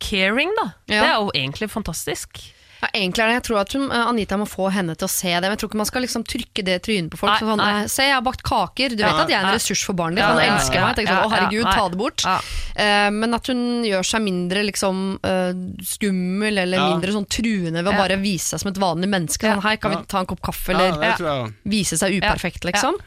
caring, da. Ja. Det er jo egentlig fantastisk. Ja, egentlig er det, Jeg tror at hun, eh, Anita må få henne til å se det. Men jeg tror ikke man skal liksom trykke det i trynet på folk. Nei, sånn, nei. eh, Se, jeg har bakt kaker. Du vet Ja, at jeg er en ressurs for barnet ditt. Han ja, elsker ja, meg. Tenker sånn, ja, å herregud, ta det bort. Ja. Eh, men at hun gjør seg mindre liksom, uh, skummel eller Ja. mindre sånn truende ved å Ja. bare vise seg som et vanlig menneske. Sånn, Hei, kan Ja. vi ta en kopp kaffe? Eller vise seg uperfekt, Ja. liksom.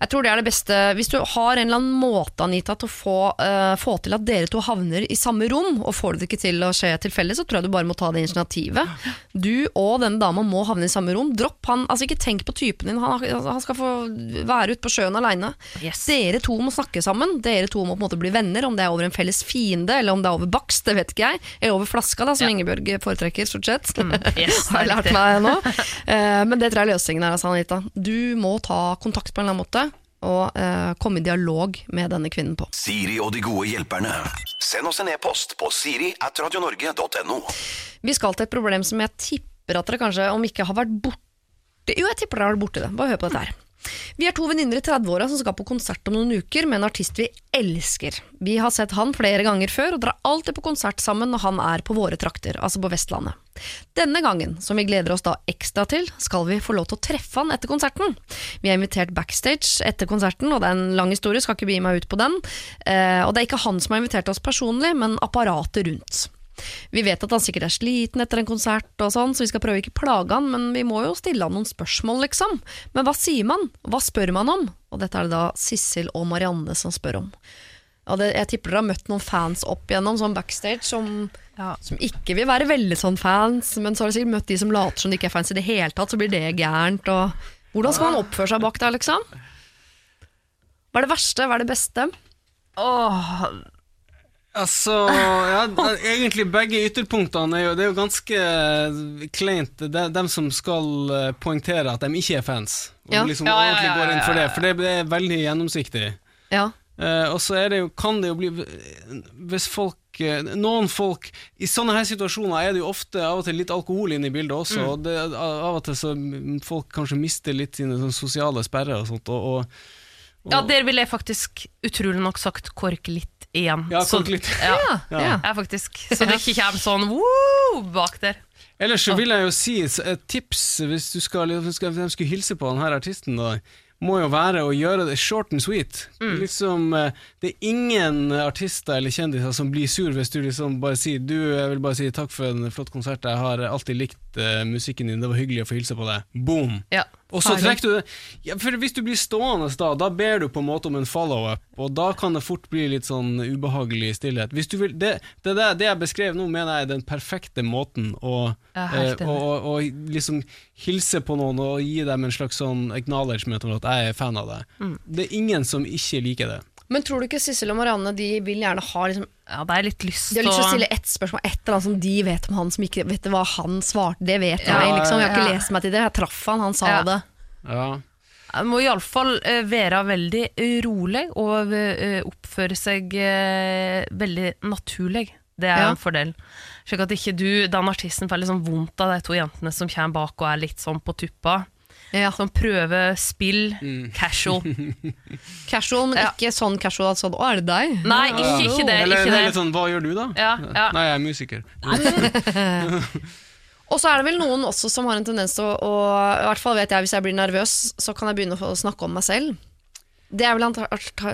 Jeg tror det er det beste Hvis du har en eller annen måte Anita, til å få, uh, få til at dere to havner i samme rom, og får det ikke til å skje tilfeldig, så tror jeg du bare må ta det initiativet. Du og denne dama må havne i samme rom. Dropp han, altså Ikke tenk på typen din, han, han skal få være ute på sjøen aleine. Yes. Dere to må snakke sammen. Dere to må på en måte bli venner, om det er over en felles fiende, eller om det er over bakst, det vet ikke jeg. Eller over flaska, da, som Ja. Ingebjørg foretrekker, stort sett. Yes, [LAUGHS] har jeg lært meg nå. Uh, men det tror jeg er løsningen her, altså, Anita. Du må ta kontakt på en eller annen måte, og eh, komme i dialog med denne kvinnen på. Siri og de gode hjelperne. Send oss en e-post på siri at radionorge.no. Vi skal til et problem som jeg tipper at dere kanskje, om ikke har vært borte Jo, jeg tipper dere har vært borti det. Bare hør på dette her. Vi er to venninner i 30-åra som skal på konsert om noen uker med en artist vi elsker. Vi har sett han flere ganger før og drar alltid på konsert sammen når han er på våre trakter, altså på Vestlandet. Denne gangen, som vi gleder oss da ekstra til, skal vi få lov til å treffe han etter konserten. Vi er invitert backstage etter konserten, og det er en lang historie, skal ikke begi meg ut på den. Eh, og det er ikke han som har invitert oss personlig, men apparatet rundt. Vi vet at han sikkert er sliten etter en konsert, og sånn, så vi skal prøve ikke plage han, men vi må jo stille han noen spørsmål, liksom. Men hva sier man? Hva spør man om? Og dette er det da Sissel og Marianne som spør om. Og det, jeg tipper dere har møtt noen fans opp igjennom, sånn backstage, som, Ja. som ikke vil være veldig sånn fans, men så har dere sikkert møtt de som later som de ikke er fans i det hele tatt, så blir det gærent, og Hvordan skal man oppføre seg bak der, liksom? Hva er det verste, hva er det beste? Åh, Altså, ja, egentlig begge ytterpunktene er jo, det er jo ganske kleint. Er dem som skal eh, poengtere at de ikke er fans. Og Ja. liksom Ja, ja, ordentlig går inn for det, for det er veldig gjennomsiktig. Ja. Uh, og så er det jo, kan det jo bli Hvis folk eh, Noen folk I sånne her situasjoner er det jo ofte av og til litt alkohol inne i bildet også. Mm. Og det, av og til så folk kanskje mister litt sine sånn sosiale sperrer og sånt. Og, og, ja, der ville jeg faktisk utrolig nok sagt kork litt igjen. Ja, kork litt. [LAUGHS] Ja, Ja. Ja. ja. faktisk. Så det ikke kommer sånn woo bak der. Ellers så vil jeg jo si et tips hvis du skal, hvis du skulle hilse på denne artisten, da, må jo være å gjøre det short and sweet. Liksom, eh, det er ingen artister eller kjendiser som blir sur hvis du liksom bare sier Du, jeg vil bare si takk for en flott konsert, jeg har alltid likt uh, musikken din, det var hyggelig å få hilse på deg. Boom! Ja. Og så trekker du ja, For hvis du blir stående da, da ber du på en måte om en follow-up, og da kan det fort bli litt sånn ubehagelig stillhet. Vil, det, det, der, det jeg beskrev nå, mener jeg er den perfekte måten å eh, å- å- å liksom hilse på noen og gi dem en slags sånn acknowledgement om at jeg er fan av deg. Mm. Det er ingen som ikke liker det. Men tror du ikke Sissel og Marianne de vil gjerne ha liksom, Ja, det er litt lyst De har lyst til å stille ett spørsmål, et eller annet som de vet om han som ikke vet hva han svarte. Det vet Ja, jeg, liksom. Jeg har ikke ja. lest meg til det. Jeg traff han, han sa Ja. det. Ja. Jeg må iallfall uh, være veldig eh, rolig og eh, oppføre seg eh, veldig naturlig. Det er Ja. en fordel. Slik at ikke du, den artisten, får sånn vondt av de to jentene som kommer bak og er litt sånn på tuppa. Ja. sånn prøve spill, Mm. casual. [LAUGHS] Casual, men Ja. ikke sånn casual at sånn 'Å, er det deg?' Nei, ikke, ikke det. Eller, Ikke eller det. litt sånn 'hva gjør du', da? Ja, ja. Nei, jeg er musiker. [LAUGHS] Og så er det vel noen også som har en tendens til å, å I hvert fall vet jeg hvis jeg blir nervøs, så kan jeg begynne å snakke om meg selv. Det er vel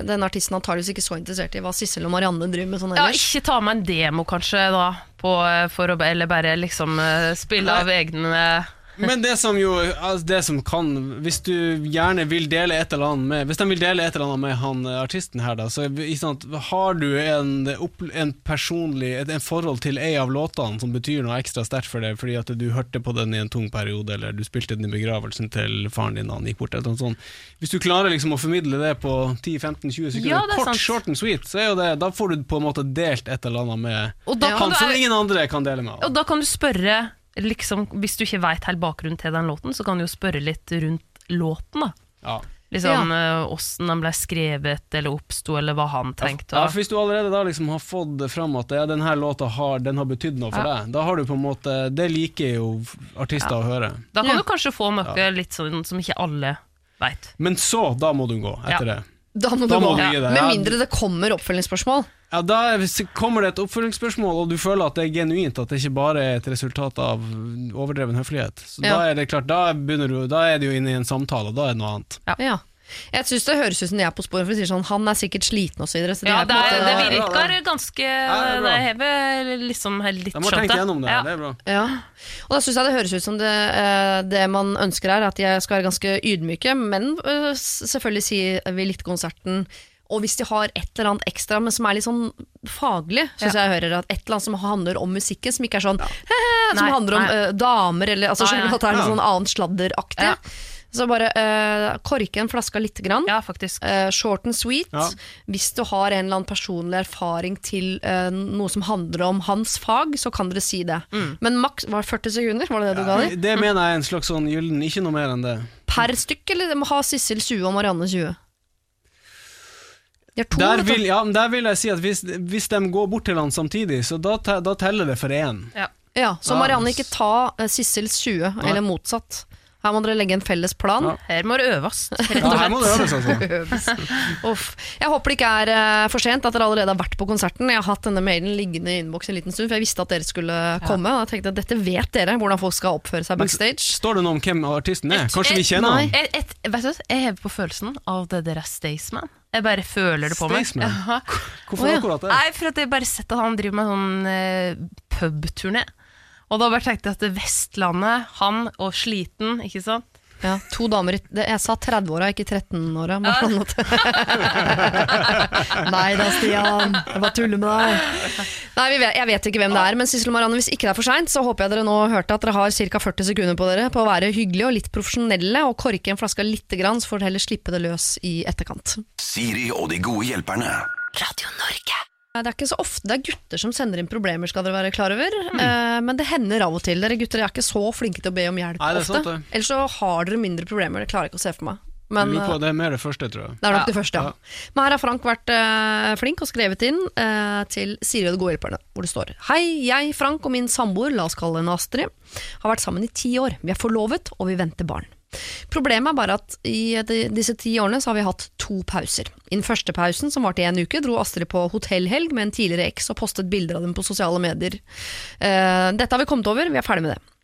den artisten antakeligvis ikke så interessert i hva Sissel og Marianne driver med sånn Ja, ikke ta med en demo, kanskje, da. På, eh, for å, eller bare liksom eh, spille av egne Men det som jo altså det som kan Hvis du gjerne vil dele et eller annet med Hvis de vil dele et eller annet med han eh, artisten her, da, så sant, har du en, en personlig et, en forhold til ei av låtene som betyr noe ekstra sterkt for deg, fordi at du hørte på den i en tung periode, eller du spilte den i begravelsen til faren din da han gikk bort, eller noe sånt. Hvis du klarer liksom å formidle det på 10-15-20 sekunder, Ja, kort, sant. short and sweet, så er jo det Da får du på en måte delt et eller annet med Og da kan han du som ingen andre kan dele med. Og da kan du spørre, liksom, hvis du ikke veit helt bakgrunnen til den låten, så kan du jo spørre litt rundt låten. da Ja. Liksom Åssen den ble skrevet eller oppsto, eller hva han tenkte. Ja, for Hvis du allerede da liksom har fått fram at ja, denne låta har, den har betydd noe for Ja. deg, da har du på en måte Det liker jo artister Ja. å høre. da kan Ja. du kanskje få noe litt sånn som ikke alle veit. Men så, da må du gå etter Ja. det. Da må du må gå. gi Med mindre det kommer oppfølgingsspørsmål. Ja, Da er- kommer det et oppfølgingsspørsmål, og du føler at det er genuint, at det ikke bare er et resultat av overdreven høflighet, så Ja. da er det klart, da, du, da er det jo inne i en samtale, og da er det noe annet. Ja. Jeg syns det høres ut som de er på sporet, for de sier sånn 'han er sikkert sliten' og så. Ja, det, er, måte- det Ja, ja, virker ganske Ja, det er hever liksom litt skjønt. Da må tenke gjennom det, Ja. det er bra. Ja, og da syns jeg det høres ut som det, eh, det man ønsker er at jeg skal være ganske ydmyke, men eh, selvfølgelig sier vi litt konserten og hvis de har et eller annet ekstra, men som er litt sånn faglig, syns jeg jeg hører at et eller annet som handler om musikken, som ikke er sånn som Nei, handler om nei. eh, damer, eller altså, Nei, nei. at det er noe sånn annet sladderaktig. Ja. Så bare uh, korke en flaska lite grann. Ja, faktisk. Eh, short and sweet. Ja. Hvis du har en eller annen personlig erfaring til eh, noe som handler om hans fag, så kan dere si det. Mm. Men maks var det 40 sekunder, var det det du ga dem? Det mener jeg er en slags sånn gyllen, ikke noe mer enn det. Per stykk, eller det må ha Sissel 20 og Marianne 20? De to, Der vil, ja, der vil jeg si at hvis, hvis de går bort til han samtidig, så da, da teller det for én. Ja. Ja, så Marianne, ikke ta uh, Sissels 20, Nei. eller motsatt. Her må dere legge en felles plan. Ja. Her må det øves. Ja, her må det øves, altså. Uff. Jeg håper det ikke er eh, for sent, at dere allerede har vært på konserten. Jeg har hatt denne mailen liggende i innboksen en liten stund, for jeg visste at dere skulle komme. Og jeg tenkte at dette vet dere, hvordan folk skal oppføre seg backstage. Står det noe om hvem artisten er? Et- Kanskje vi kjenner ham? han? Et, et, vet du, jeg hever på følelsen av det der er Staysman. Jeg bare føler det på meg. Staysman? Jaha. Hvorfor Å, ja. akkurat det? Nei, for at jeg bare sett at han driver med sånn eh, pubturné. Og da bare tenkte jeg at det Vestlandet, han og sliten, ikke sant? Ja, to damer i Jeg sa 30-åra, ikke 13-åra. bare sånn Nei da, Stian. Jeg bare tuller med deg. Nei, vet, Jeg vet ikke hvem det er, men Sissel Marianne, hvis ikke det er for seint, så håper jeg dere nå hørte at dere har ca. 40 sekunder på dere på å være hyggelige og litt profesjonelle og korke en flaske lite grann, så får dere heller slippe det løs i etterkant. Siri og de gode hjelperne. Radio Norge. Det er ikke så ofte det er gutter som sender inn problemer, skal dere være klar over. Eh, men det hender av og til. Dere gutter er ikke så flinke til å be om hjelp Nei, ofte. sant. Ellers så har dere mindre problemer, det klarer jeg ikke å se for meg. Men, lurer eh, på, det er mer det første, tror jeg. Det er nok Ja. det første, ja. Ja. Men her har Frank vært eh, flink og skrevet inn eh, til Siri og de gode hjelperne, hvor det står Hei, jeg, Frank og min samboer, la oss kalle henne Astrid, har vært sammen i ti år. Vi er forlovet, og vi venter barn. Problemet er bare at i disse ti årene så har vi hatt to pauser. I den første pausen, som varte i en uke, dro Astrid på hotellhelg med en tidligere eks og postet bilder av dem på sosiale medier. Eh, dette har vi kommet over, vi er ferdig med det.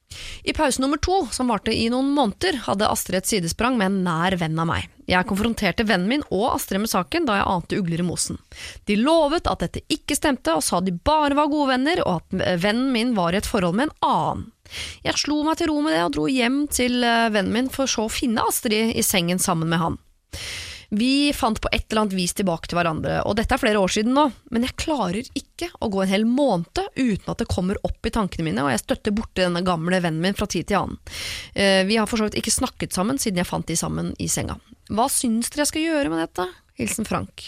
I pause nummer to, som varte i noen måneder, hadde Astrid et sidesprang med en nær venn av meg. Jeg konfronterte vennen min og Astrid med saken da jeg ante ugler i mosen. De lovet at dette ikke stemte, og sa de bare var gode venner, og at vennen min var i et forhold med en annen. Jeg slo meg til ro med det og dro hjem til eh, vennen min for så å finne Astrid i sengen sammen med han. Vi fant på et eller annet vis tilbake til hverandre, og dette er flere år siden nå, men jeg klarer ikke å gå en hel måned uten at det kommer opp i tankene mine, og jeg støtter borti denne gamle vennen min fra tid til annen. Eh, Vi har for så vidt ikke snakket sammen siden jeg fant de sammen i senga. Hva syns dere jeg skal gjøre med dette? Hilsen Frank.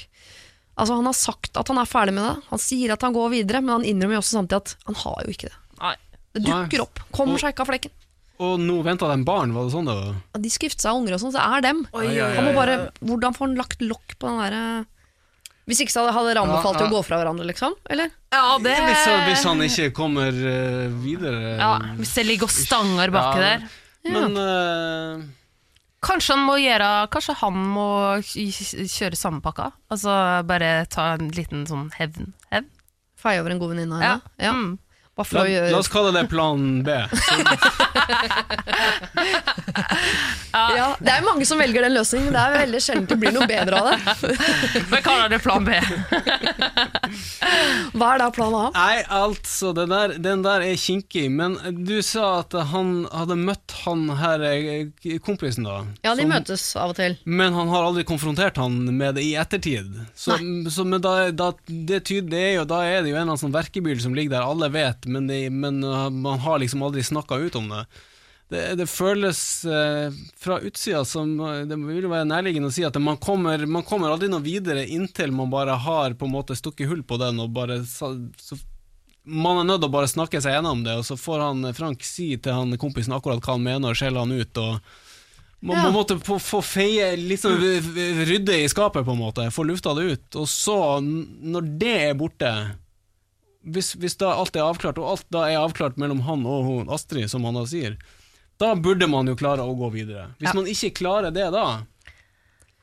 Altså, han har sagt at han er ferdig med det, han sier at han går videre, men han innrømmer jo også samtidig at han har jo ikke det. Nei. Det dukker opp, kommer seg ikke av flekken. Og nå venta de barn, var det sånn det var? Ja, De gifte seg unger og sånn, så det er dem. oi, oi, Han må bare, hvordan får han lagt lokk på den derre Hvis ikke så hadde- dere anbefalt Ja, ja. å gå fra hverandre, liksom? Eller? Ja, det Hvis, hvis han ikke kommer uh, videre ja, Hvis det ligger og stanger baki Ja, der. Men uh... Kanskje han må gjøre Kanskje han må kjøre samme pakka? Altså bare ta en liten sånn hevn. Hevn? Feie over en god venninne av Ja. henne? Ja. Mm. La, la oss kalle det plan B. ja, Det er mange som velger den løsningen, men det er veldig sjelden det blir noe bedre av det. Vi kaller det plan B. Hva er da plan A? Nei, altså, det der, den der er kinkig. Men du sa at han hadde møtt han her eh, kompisen, da. Ja, de som- møtes av og til. Men han har aldri konfrontert han med det i ettertid. Så, så men da, da, det, tyd, det er jo, da er det jo en eller annen sånn verkebyll som ligger der, alle vet, men, det, men uh, man har liksom aldri snakka ut om det. Det, det føles eh, fra utsida som eh, Det vil være nærliggende å si at man kommer, man kommer aldri noe videre inntil man bare har på en måte stukket hull på den, og bare så, Man er nødt til å bare snakke seg gjennom det, og så får han Frank si til han kompisen akkurat hva han mener, og skjelle han ut. og man, Ja. man måtte få, få feie v- v- Rydde i skapet, på en måte. Få lufta det ut. Og så, når det er borte hvis, hvis da alt er avklart, og alt da er avklart mellom han og hun, Astrid, som han da sier, da burde man jo klare å gå videre. Hvis Ja. man ikke klarer det da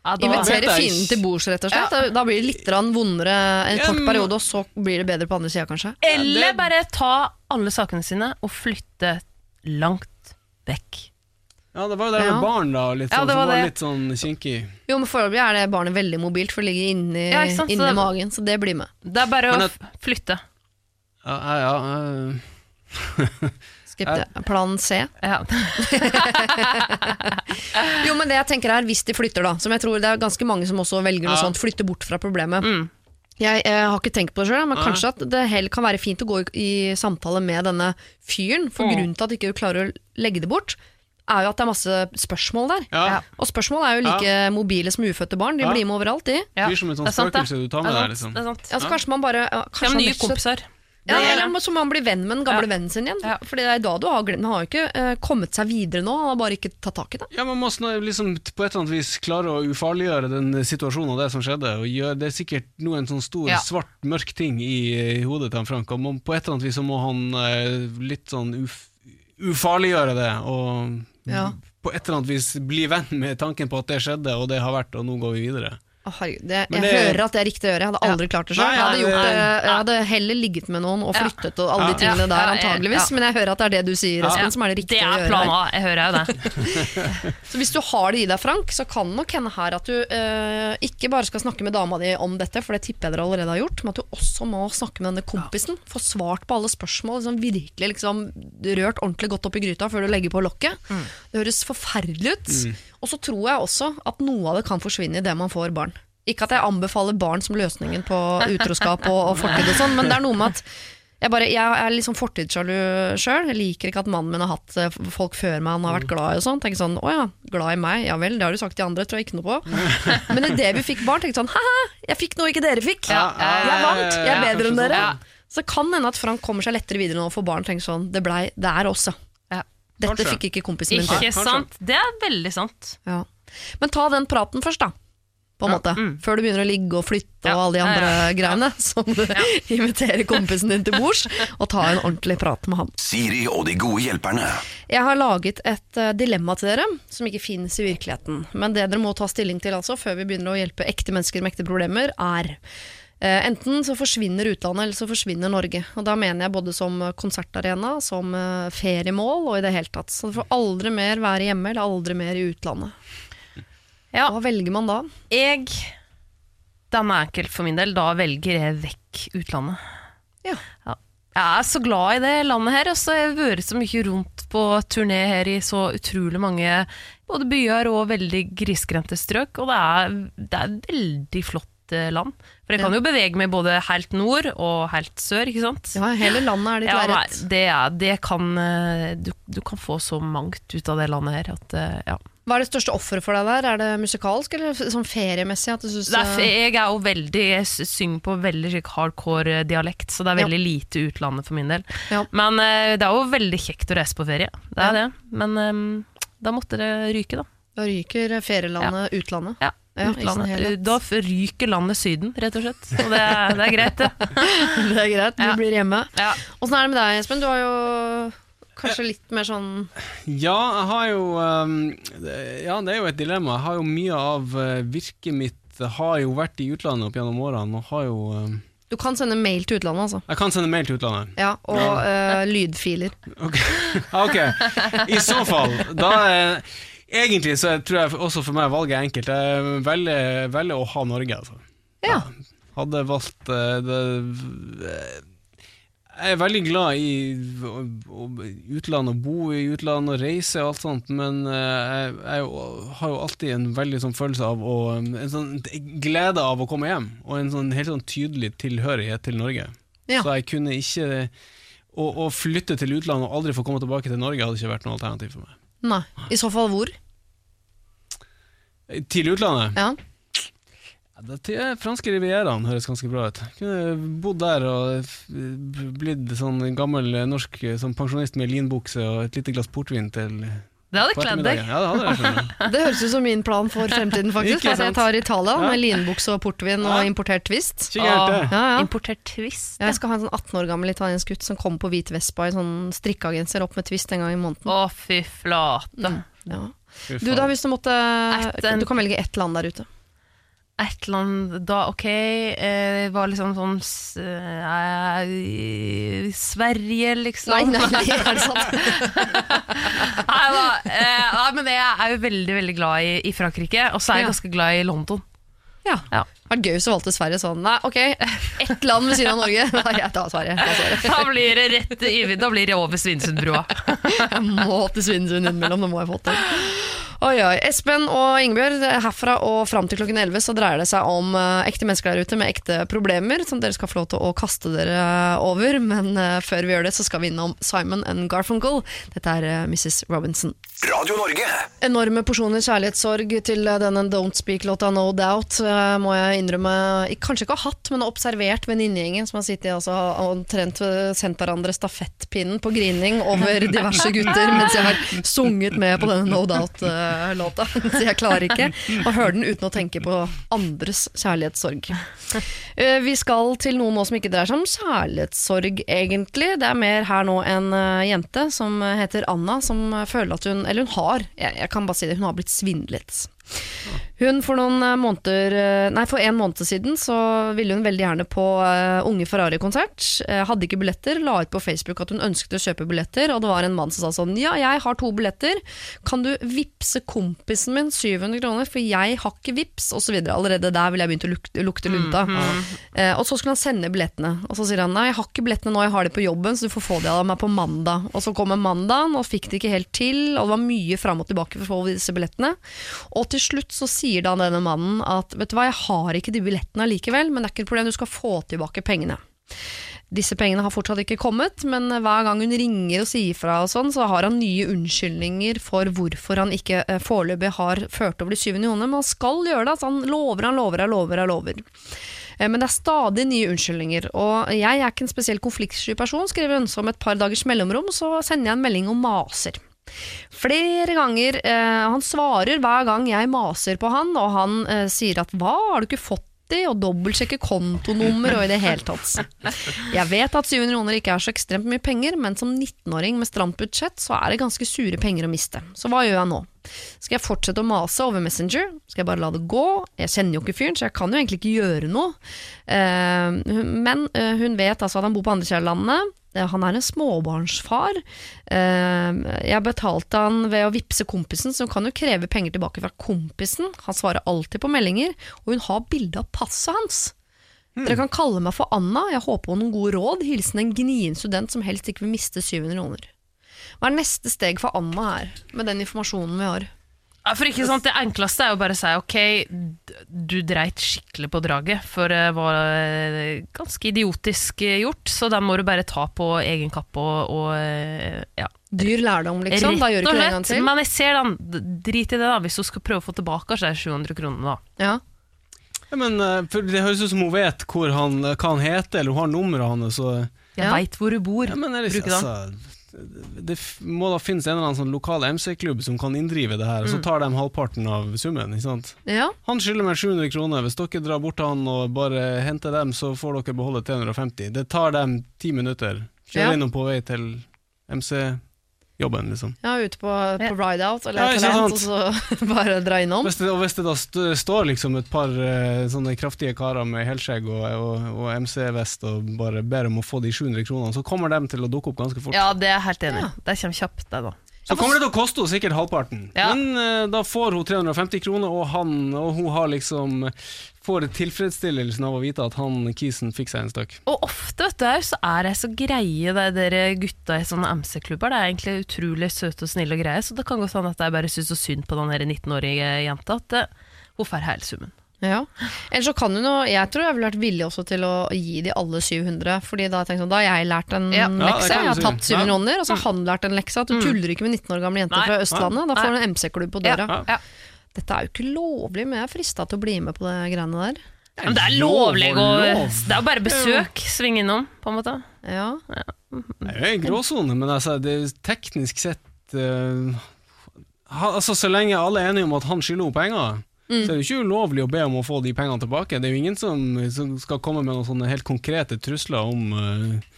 Ja, da, Invitere fienden til bords, rett og slett. Da- Da blir det litt grann vondere en kort men- periode, og så blir det bedre på andre sida, kanskje. Eller bare ta alle sakene sine og flytte langt vekk. Ja, det var jo det Ja. med barn, da, litt Ja, sånn, det som var var det. litt sånn kinkig. Jo, men Foreløpig er det barnet veldig mobilt, for det ligger inni, Ja, sant, så inni det- magen, så det blir med. Det er bare Men å flytte. Ja, ja, ja, eh, [LAUGHS] Skepti Plan C. Ja. [LAUGHS] Jo, men det jeg tenker er, hvis de flytter, da, som jeg tror det er ganske mange som også velger noe Ja. sånt, flytte bort fra problemet. Mm. Jeg, jeg har ikke tenkt på det sjøl, men kanskje at det heller kan være fint å gå i, i samtale med denne fyren, for Mm. grunnen til at du ikke klarer å legge det bort, er jo at det er masse spørsmål der. ja. Og spørsmål er jo like mobile som ufødte barn, de Ja. blir med overalt, de. Ja, Blir som en sånn det det. spøkelse du tar med deg, liksom. Det. Altså, kanskje man bare ja, kanskje nye kompiser. Ja, eller så må han bli venn med den gamle Ja. vennen sin igjen. Ja. Fordi det er da du har glemt Han har jo ikke eh, kommet seg videre nå, han har bare ikke tatt tak i det. Ja, Man må liksom på et eller annet vis klare å ufarliggjøre den situasjonen og det som skjedde. Og gjør, det er sikkert nå en sånn stor, Ja. svart, mørk ting i, i hodet til han Frank. Og må, på et eller annet vis så må han eh, litt sånn uf, ufarliggjøre det. Og Ja. på et eller annet vis bli venn med tanken på at det skjedde, og det har vært, og nå går vi videre. Å, herregud, det, jeg det- hører at det er riktig å gjøre. Jeg hadde aldri klart det sjøl. Jeg, det- jeg hadde heller ligget med noen og flyttet og alle de tingene der, Ja, ja, ja, antageligvis. ja. Men jeg hører at det er det du sier, Espen, Ja. som er det Det riktige å er planen plan her. A, jeg hører jo det. [LAUGHS] Så hvis du har det i deg, Frank, så kan det nok hende her at du eh, ikke bare skal snakke med dama di om dette, for det tipper jeg dere allerede har gjort, men at du også må snakke med denne kompisen. Få svart på alle spørsmål. Liksom, virkelig liksom, rørt ordentlig godt opp i gryta før du legger på lokket. Det høres forferdelig ut. Og så tror jeg også at noe av det kan forsvinne idet man får barn. Ikke at jeg anbefaler barn som løsningen på utroskap og, og fortid og sånn, men det er noe med at jeg, bare, jeg er sånn fortidssjalu sjøl. Jeg liker ikke at mannen min har hatt eh, folk før meg han har vært glad i og sånn. Tenker sånn, å ja, glad i meg, ja vel, det har du sagt til andre, tror jeg ikke noe på. [LAUGHS] Men idet vi fikk barn, tenkte jeg sånn, ha-ha, jeg fikk noe ikke dere fikk. Jeg vant, jeg er bedre enn dere. Så det kan hende at Frank kommer seg lettere videre nå og får barn. Tenker sånn, det, blei, det er oss, ja. Dette Kanskje. fikk ikke kompisen min til. Ikke sant? Det er veldig sant. Ja. Men ta den praten først, da. På en Ja, måte. mm. Før du begynner å ligge og flytte Ja, og alle de andre ja. greiene. [LAUGHS] Som du inviterer kompisen din til bords, og ta en ordentlig prat med han. Siri og de gode hjelperne. Jeg har laget et eh, dilemma til dere, som ikke finnes i virkeligheten. Men det dere må ta stilling til altså, før vi begynner å hjelpe ekte mennesker med ekte problemer, er enten så forsvinner utlandet, eller så forsvinner Norge. Og da mener jeg både som konsertarena, som eh, feriemål og i det hele tatt. Så det får aldri mer være hjemme, eller aldri mer i utlandet. Ja. Hva velger man da? Jeg Den er enkel for min del. Da velger jeg vekk utlandet. Ja. Jeg er så glad i det landet her. Altså, jeg har vært så mye rundt på turné her i så utrolig mange både byer og veldig grisgrendte strøk, og det er, det er veldig flott eh, land. For jeg kan Ja. jo bevege meg både helt nord og helt sør, ikke sant? Ja, hele landet er ditt Ja, lerret. det, det kan eh, du, du kan få så mangt ut av det landet her at eh, ja. Hva er det største offeret for deg der? Er det musikalsk eller sånn feriemessig? Synes, er, eh, jeg er jo veldig Jeg synger på veldig hardcore dialekt, så det er Ja. veldig lite utlandet for min del. Ja. Men det er jo veldig kjekt å reise på ferie. Det er Ja. det. Men eh, da måtte det ryke, da. Da ryker ferielandet utlandet. Ja, Ja. Da ryker landet Syden, rett og slett. Og det, er- det er greit, det. [LAUGHS] Det er greit, du Ja. blir hjemme. Ja. Åssen er det med deg, Espen? Du har jo kanskje litt mer sånn Ja, jeg har jo ehm, Ja, det er jo et dilemma. Jeg har jo mye av eh, virket mitt har jo vært i utlandet opp gjennom årene, og har jo ehm, Du kan sende mail til utlandet, altså. Jeg kan sende mail til utlandet. Ja, og eh, lydfiler. Ok, [LAUGHS] ok. I så fall, da eh, Egentlig så tror jeg også for meg valget er enkelt. Jeg velger, velger å ha Norge, altså. Ja. Hadde valgt eh, det Jeg er veldig glad i utlandet, å bo i utlandet og reise og alt sånt, men eh, jeg, jeg har jo alltid en veldig sånn følelse av å, En sånn glede av å komme hjem, og en sånn helt sånn tydelig tilhørighet til Norge. Ja. Så jeg kunne ikke å, å flytte til utlandet og aldri få komme tilbake til Norge hadde ikke vært noe alternativ for meg. Nei. I så fall hvor? Til utlandet? Ja. Ja, det til eh, franske rivieraen høres ganske bra ut. Kunne bodd der og blitt sånn gammel norsk eh, sånn pensjonist med linbukse og et lite glass portvin til Det hadde kledd deg. Ja, det hadde. [LAUGHS] Det høres ut som min plan for fremtiden, [LAUGHS] faktisk. At jeg tar Italia Ja. med linbukse og portvin og importert twist. Det. Ja, ja. Importert twist. Jeg skal ha en sånn 18 år gammel italiensk gutt som kommer på hvit Vespa i sånn strikkeagenser opp med twist en gang i måneden. Å, fy flate. Ja. Du da, hvis du måtte Du kan velge ett land der ute. Et land Da, ok, eh, var liksom sånn eh, Sverige, liksom. Nei, nei, nei, er det sant? [LAUGHS] Nei, da, eh, nei, men jeg er jo veldig veldig glad i, i Frankrike, og så er jeg Ja. ganske glad i London. Ja. Ja. Det var gøy hvis du valgte Sverige sånn. Nei, ok, [LAUGHS] ett land ved siden av Norge. [LAUGHS] Nei, jeg tar Sverige. Da blir det rett i, da blir det over Svinesundbrua. [LAUGHS] jeg må til Svinesund innimellom, det må jeg få til. Oi, oi. Espen og Ingebjørg, herfra og fram til klokken 11 så dreier det seg om eh, ekte mennesker der ute med ekte problemer, som dere skal få lov til å kaste dere over. Men eh, før vi gjør det, så skal vi innom Simon and Garfunkel. Dette er eh, Mrs. Robinson. Radio Norge. Enorme porsjoner kjærlighetssorg til denne Don't Speak-låta No Doubt, må jeg innrømme. Kanskje ikke har hatt, men har observert venninnegjengen som har sittet altså, omtrent sendt hverandre stafettpinnen på grining over [LAUGHS] diverse gutter mens jeg har sunget med på denne No Doubt-låta. [LAUGHS] Så jeg klarer ikke [LAUGHS] å høre den uten å tenke på andres kjærlighetssorg. Eh, Vi skal til noe nå som ikke dreier seg om kjærlighetssorg, egentlig. Det er mer her nå en eh, jente som heter Anna, som føler at hun Eller hun har, jeg, jeg kan bare si det, hun har blitt svindlet. Hun for noen eh, måneder eh, Nei, for en måned siden så ville hun veldig gjerne på eh, Unge Ferrari-konsert. Hadde ikke billetter, la ut på Facebook at hun ønsket å kjøpe billetter, og det var en mann som sa sånn Ja, jeg har to billetter, kan du vippse kompisen min 700 kroner, for jeg har ikke vips, og så videre. Allerede der ville jeg begynt å lukte, lukte lunta. Eh, og så skulle han sende billettene, og så sier han nei, jeg har ikke billettene nå, jeg har de på jobben, så du får få de av meg på mandag. Og så kommer mandagen, og fikk det ikke helt til, og det var mye fram og tilbake for å få disse billettene. Og til slutt så sier da denne mannen at vet du hva, jeg har ikke de billettene allikevel, men det er ikke et problem, du skal få tilbake pengene. Disse pengene har fortsatt ikke kommet, men hver gang hun ringer og sier fra, og sånn, så har han nye unnskyldninger for hvorfor han ikke eh, foreløpig har ført over de 700 kronene. Men han skal gjøre det, altså han lover, han lover, han lover. Han lover. Eh, Men det er stadig nye unnskyldninger, og jeg er ikke en spesielt konfliktsky person, skriver hun, så om et par dagers mellomrom så sender jeg en melding og maser. Flere ganger. Eh, han svarer hver gang jeg maser på han, og han eh, sier at hva, har du ikke fått de? Og dobbeltsjekker kontonummer og i det hele tatt. Jeg vet at 700 kroner ikke er så ekstremt mye penger, men som 19-åring med stramt budsjett, så er det ganske sure penger å miste. Så hva gjør jeg nå? Skal jeg fortsette å mase over Messenger? Skal jeg bare la det gå? Jeg kjenner jo ikke fyren, så jeg kan jo egentlig ikke gjøre noe. Eh, men eh, hun vet altså at han bor på andre siden. Eh, Han er en småbarnsfar. Eh, Jeg betalte han ved å vippse kompisen, så hun kan jo kreve penger tilbake fra kompisen. Han svarer alltid på meldinger, og hun har bilde av passet hans. Dere kan kalle meg for Anna, jeg håper på noen gode råd. Hilsen en gnien student som helst ikke vil miste 700 kroner. Hva er neste steg for Anna her, med den informasjonen vi har? Ja, for ikke sant, Det enkleste er jo bare å si ok, du dreit skikkelig på draget, for det var eh, ganske idiotisk eh, gjort, så den må du bare ta på egen kappe og, og eh, ja. Dyr lærdom, liksom. Da gjør du ikke det en gang til. Men jeg ser den, drit i det da, hvis hun skal prøve å få tilbake de 700 kronene da. Ja. Ja, men for Det høres ut som hun vet hvor han, hva han heter, eller hun har nummeret hans. Og, Ja. vet hvor hun bor. ja, men er det, Bruke den. Det må da finnes en eller annen sånn lokal MC-klubb som kan inndrive det her, og så Mm. tar de halvparten av summen. ikke sant? ja. Han skylder meg 700 kroner. Hvis dere drar bort til han og bare henter dem, så får dere beholde 350. Det tar dem ti minutter. Ja. Innom på vei til MC-jobben, liksom. ja, ute på, på ride-out eller Ja, talent, og så [LAUGHS] bare dra innom. Hvis det, og hvis det da st står liksom et par uh, sånne kraftige karer med helskjegg og, og, og MC-vest og bare ber om å få de 700 kronene, så kommer de til å dukke opp ganske fort. Ja, det er jeg helt enig i. Det kommer kjapt, det da. Så kommer det til å koste henne sikkert halvparten, Ja. men uh, da får hun 350 kroner, og han og hun har liksom får tilfredsstillelsen av å vite at han kisen fikk seg en støkk. Og ofte vet du, så er de så greie, de der gutta i sånne MC-klubber. Det er egentlig utrolig søte og snille og greie, så det kan godt hende at jeg bare syns så synd på den 19-årige jenta at eh, hun får hele summen. Ja. Eller så kan hun jo Jeg tror jeg ville vært villig også til å gi de alle 700, Fordi da, jeg sånn, da har jeg lært en Ja. Ja, lekse. Ja, Jeg har tatt tapt 700 Ja. og så har han lært en lekse. At du tuller ikke med 19 år gamle jenter Nei. fra Østlandet. Da får du en MC-klubb på døra. Ja. Ja. Dette er jo ikke lovlig, men jeg er frista til å bli med på det greiene der. Men det er lovlig å. Det er jo bare besøk, Sving innom, på en måte. Ja. Det er jo en gråsone, men altså, det er teknisk sett uh, altså, Så lenge alle er enige om at han skylder henne penger, så er det jo ikke ulovlig å be om å få de pengene tilbake. Det er jo ingen som, som skal komme med noen sånne helt konkrete trusler om uh,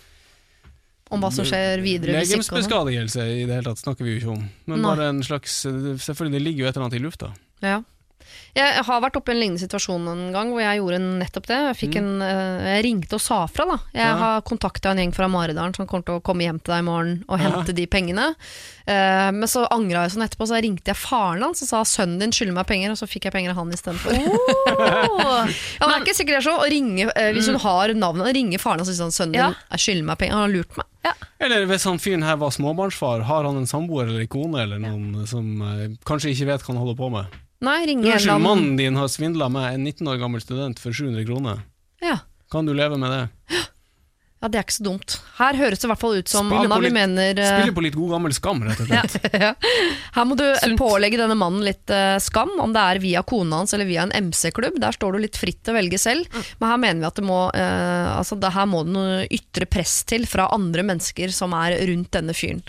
Om hva som skjer videre. og sånn. Legemsbeskadigelse i det hele tatt snakker vi jo ikke om. Men Nei. bare en slags Selvfølgelig, det ligger jo et eller annet i lufta. Ja. Jeg har vært oppe i en lignende situasjon en gang hvor jeg gjorde nettopp det. Jeg, fikk en, eh, jeg ringte og sa fra. da Jeg Ja. har kontakta en gjeng fra Maridalen som kommer til å komme hjem til deg i morgen og hente de pengene. Uh, men så angra jeg sånn etterpå, så ringte jeg faren hans og sa sønnen din skylder meg penger, og så fikk jeg penger av han istedenfor. Oh. [LAUGHS] Ja, det er ikke sikkert det er så å ringe, uh, Hvis hun har navnet, ringe faren hans og si sånn sønnen Ja. din jeg skylder meg penger, han har lurt meg. Eller hvis han fyren her var småbarnsfar, har han en samboer eller kone eller noen som uh, kanskje ikke vet hva han holder på med? Nei, ringe en Unnskyld, mannen din har svindla meg, en 19 år gammel student, for 700 kroner. ja. Kan du leve med det? ja, det er ikke så dumt. Her høres det i hvert fall ut som Spiller Anna vi litt- mener Spiller på litt god gammel skam, rett og slett. [LAUGHS] ja. Her må du Sunt. pålegge denne mannen litt uh, skam, om det er via kona hans eller via en MC-klubb. Der står du litt fritt til å velge selv, men her mener vi at det må, uh, altså det her må det noe ytre press til fra andre mennesker som er rundt denne fyren.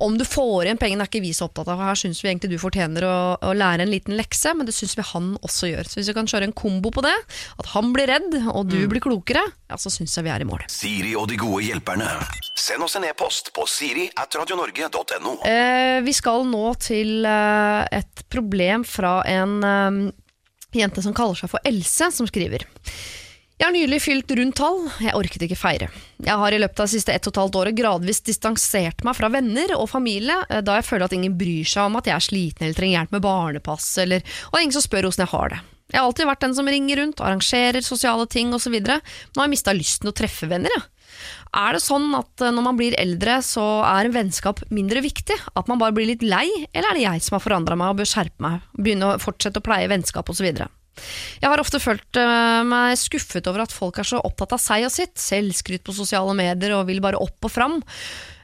Om du får igjen pengene er ikke vi så opptatt av, her syns vi egentlig du fortjener å, å lære en liten lekse, men det syns vi han også gjør. Så hvis vi kan kjøre en kombo på det, at han blir redd og du blir klokere, ja, så syns jeg vi er i mål. Siri og de gode hjelperne. Send oss en e-post på siri at radionorge.no. Eh, vi skal nå til eh, et problem fra en eh, jente som kaller seg for Else, som skriver. Jeg har nylig fylt rundt tall, jeg orket ikke feire. Jeg har i løpet av de siste ett og et halvt året gradvis distansert meg fra venner og familie, eh, da jeg føler at ingen bryr seg om at jeg er sliten eller trenger hjelp med barnepass, eller, og det ingen som spør hvordan jeg har det. Jeg har alltid vært den som ringer rundt, arrangerer sosiale ting osv. Nå har jeg mista lysten å treffe venner. Jeg. Er det sånn at eh, når man blir eldre, så er en vennskap mindre viktig? At man bare blir litt lei, eller er det jeg som har forandra meg og bør skjerpe meg? Begynne å fortsette å pleie vennskap osv.? Jeg har ofte følt eh, meg skuffet over at folk er så opptatt av seg og sitt, selvskryt på sosiale medier og vil bare opp og fram.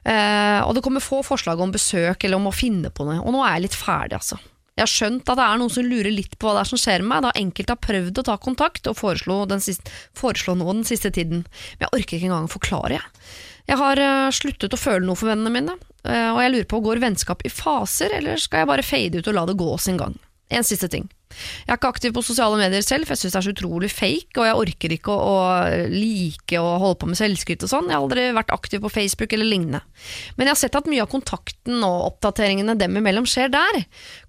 Eh, og det kommer få forslag om besøk eller om å finne på noe, og nå er jeg litt ferdig, altså. Jeg har skjønt at det er noen som lurer litt på hva det er som skjer med meg, da enkelte har prøvd å ta kontakt og foreslå, siste, foreslå noe den siste tiden. Men jeg orker ikke engang å forklare, jeg. Jeg har eh, sluttet å føle noe for vennene mine, eh, og jeg lurer på, går vennskap i faser, eller skal jeg bare fade ut og la det gå sin gang? En siste ting. Jeg er ikke aktiv på sosiale medier selv, for jeg syns det er så utrolig fake, og jeg orker ikke å, å like å holde på med selvskryt og sånn. Jeg har aldri vært aktiv på Facebook eller lignende. Men jeg har sett at mye av kontakten og oppdateringene dem imellom skjer der.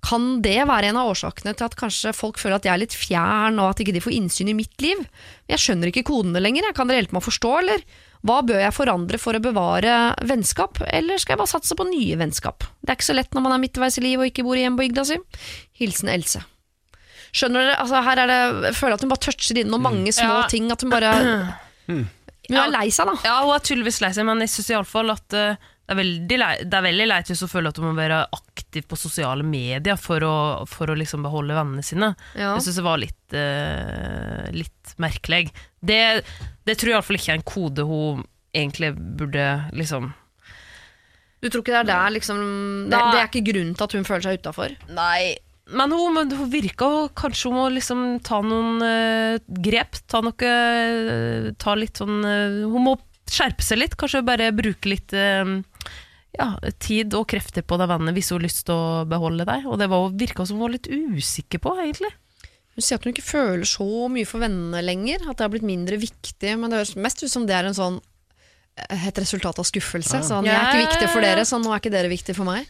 Kan det være en av årsakene til at kanskje folk føler at jeg er litt fjern, og at ikke de får innsyn i mitt liv? Jeg skjønner ikke kodene lenger, kan dere hjelpe meg å forstå, eller? Hva bør jeg forandre for å bevare vennskap, eller skal jeg bare satse på nye vennskap? Det er ikke så lett når man er midtveis i livet og ikke bor hjemme på bygda si. Hilsen Else. Skjønner dere, altså her er det, jeg føler at hun bare toucher innom mange små Ja. ting, at hun bare [CLEARS THROAT] Hun er lei seg, da. Ja, hun er tydeligvis lei seg, men jeg syns iallfall at eh, Det er veldig, lei, det er veldig leit hvis hun føler at hun må være aktiv på sosiale medier for å, for å liksom beholde vennene sine. Ja. Jeg syns det var litt, eh, litt merkelig. Det, det tror jeg iallfall ikke er en kode hun egentlig burde liksom Du tror ikke det er der liksom Det, det er ikke grunnen til at hun føler seg utafor? Nei. Men hun, men hun virka Kanskje hun må liksom ta noen uh, grep. Ta noe eh, Ta litt sånn uh, Hun må skjerpe seg litt. Kanskje bare bruke litt ja, tid og krefter på det vannet hvis hun har lyst til å beholde deg. Og det var- virka som hun var litt usikker på, egentlig. Hun sier at hun ikke føler så mye for vennene lenger. At det har blitt mindre viktig. Men det høres mest ut som det er en sånn et resultat av skuffelse. Sånn, jeg er ikke viktig for dere, så nå er ikke dere viktig for meg.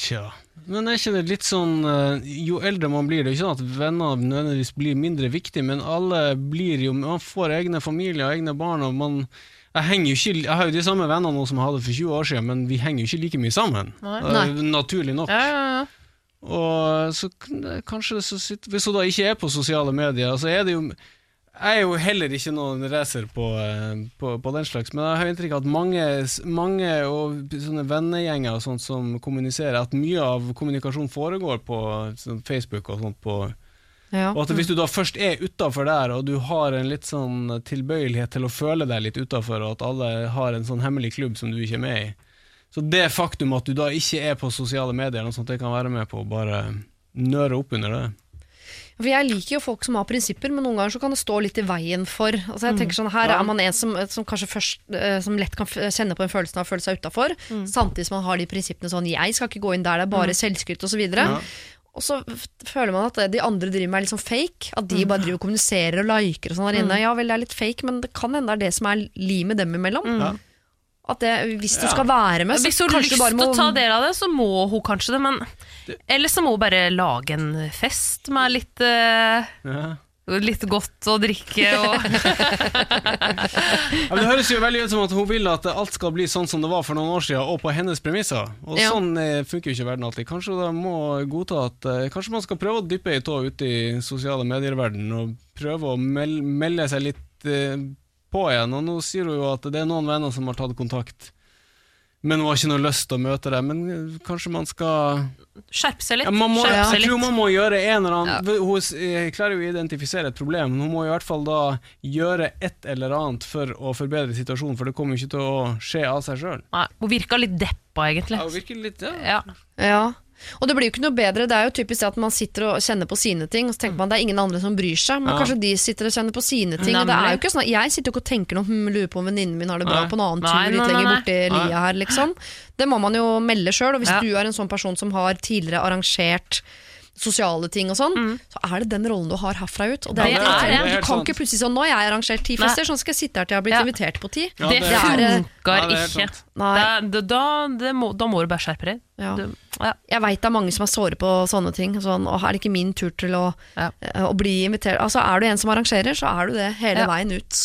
Tja. Men er ikke det litt sånn eh, Jo eldre man blir, det er ikke sånn at venner nødvendigvis blir mindre viktig, men alle blir jo Man får egne familier og egne barn, og man jeg, ikke, jeg har jo de samme vennene nå som jeg hadde for 20 år siden, men vi henger jo ikke like mye sammen. Nei. Eh, Naturlig nok. Ja, ja, ja. Og så kanskje så sitter, Hvis hun da ikke er på sosiale medier, så er det jo Jeg er jo heller ikke noen racer på, eh, på, på den slags, men jeg har inntrykk av at mange, mange og sånne vennegjenger og sånt som kommuniserer, at mye av kommunikasjonen foregår på sånn Facebook og sånt. på Ja. og at Hvis du da først er utafor der, og du har en litt sånn tilbøyelighet til å føle deg litt utafor, og at alle har en sånn hemmelig klubb som du ikke er med i Så det faktum at du da ikke er på sosiale medier, noe sånt, det kan være med på å bare nøre opp under det. For Jeg liker jo folk som har prinsipper, men noen ganger så kan det stå litt i veien for. Altså jeg tenker sånn, Her er man en som, som kanskje først eh, Som lett kan kjenne på den følelsen av å føle seg utafor, samtidig som man har de prinsippene sånn 'jeg skal ikke gå inn der, det er bare selvskryt' osv. Og så føler man at de andre driver med er litt sånn fake. At de bare driver og kommuniserer og liker og sånn der inne. Ja vel, det er litt fake, men det kan hende det er det som er limet dem imellom. Ja. At det, hvis du skal være med, så Hvis hun har kanskje lyst du bare til må å ta del av det, så må hun kanskje det, men Eller så må hun bare lage en fest med litt eh, Ja. Litt godt å drikke [LAUGHS] og [LAUGHS] Ja, men det høres jo veldig ut som at hun vil at alt skal bli sånn som det var for noen år siden, og på hennes premisser. Og Ja. sånn eh, funker jo ikke verden alltid. Kanskje da må godta at eh, Kanskje man skal prøve å dyppe ei tå ute i sosiale medier-verden, og prøve å mel melde seg litt eh, på igjen. Og nå sier hun jo at det er noen venner som har tatt kontakt. Men hun har ikke noe lyst til å møte dem. Men eh, kanskje man skal skjerpe seg litt. ja, man må, Skjerp seg Jeg tror man må gjøre en eller annen Hun eh, klarer jo å identifisere et problem, men hun må i hvert fall da gjøre et eller annet for å forbedre situasjonen, for det kommer jo ikke til å skje av seg sjøl. Hun virka litt deppa, egentlig. Ja, virker litt, ja. Ja. Ja. Og det blir jo ikke noe bedre. Det er jo typisk at man sitter og kjenner på sine ting, og så tenker man det er ingen andre som bryr seg. Men Ja. kanskje de sitter og kjenner på sine ting. Og det er jo ikke sånn at Jeg sitter jo ikke og tenker noe hm, lurer på om venninnen min har det bra Nei. på en annen Nei, tur litt nei, lenger borti lia her, liksom. Det må man jo melde sjøl. Og hvis Ja. du er en sånn person som har tidligere arrangert sosiale ting og sånn, så er det den rollen du har herfra ut. Og det er Mm. Ja, det er det er Du kan ikke plutselig sånn Nå har jeg arrangert ti fester, sånn skal jeg sitte her til jeg har blitt invitert på ti. Det det er- funker er ikke. Nei. Da, da, det må, da må du bare skjerpe deg. Ja. Ja. Jeg veit det er mange som er såre på sånne ting. Sånn, og er det ikke min tur til å, Ja. eh, å bli invitert? Altså Er du en som arrangerer, så er du det hele veien ut.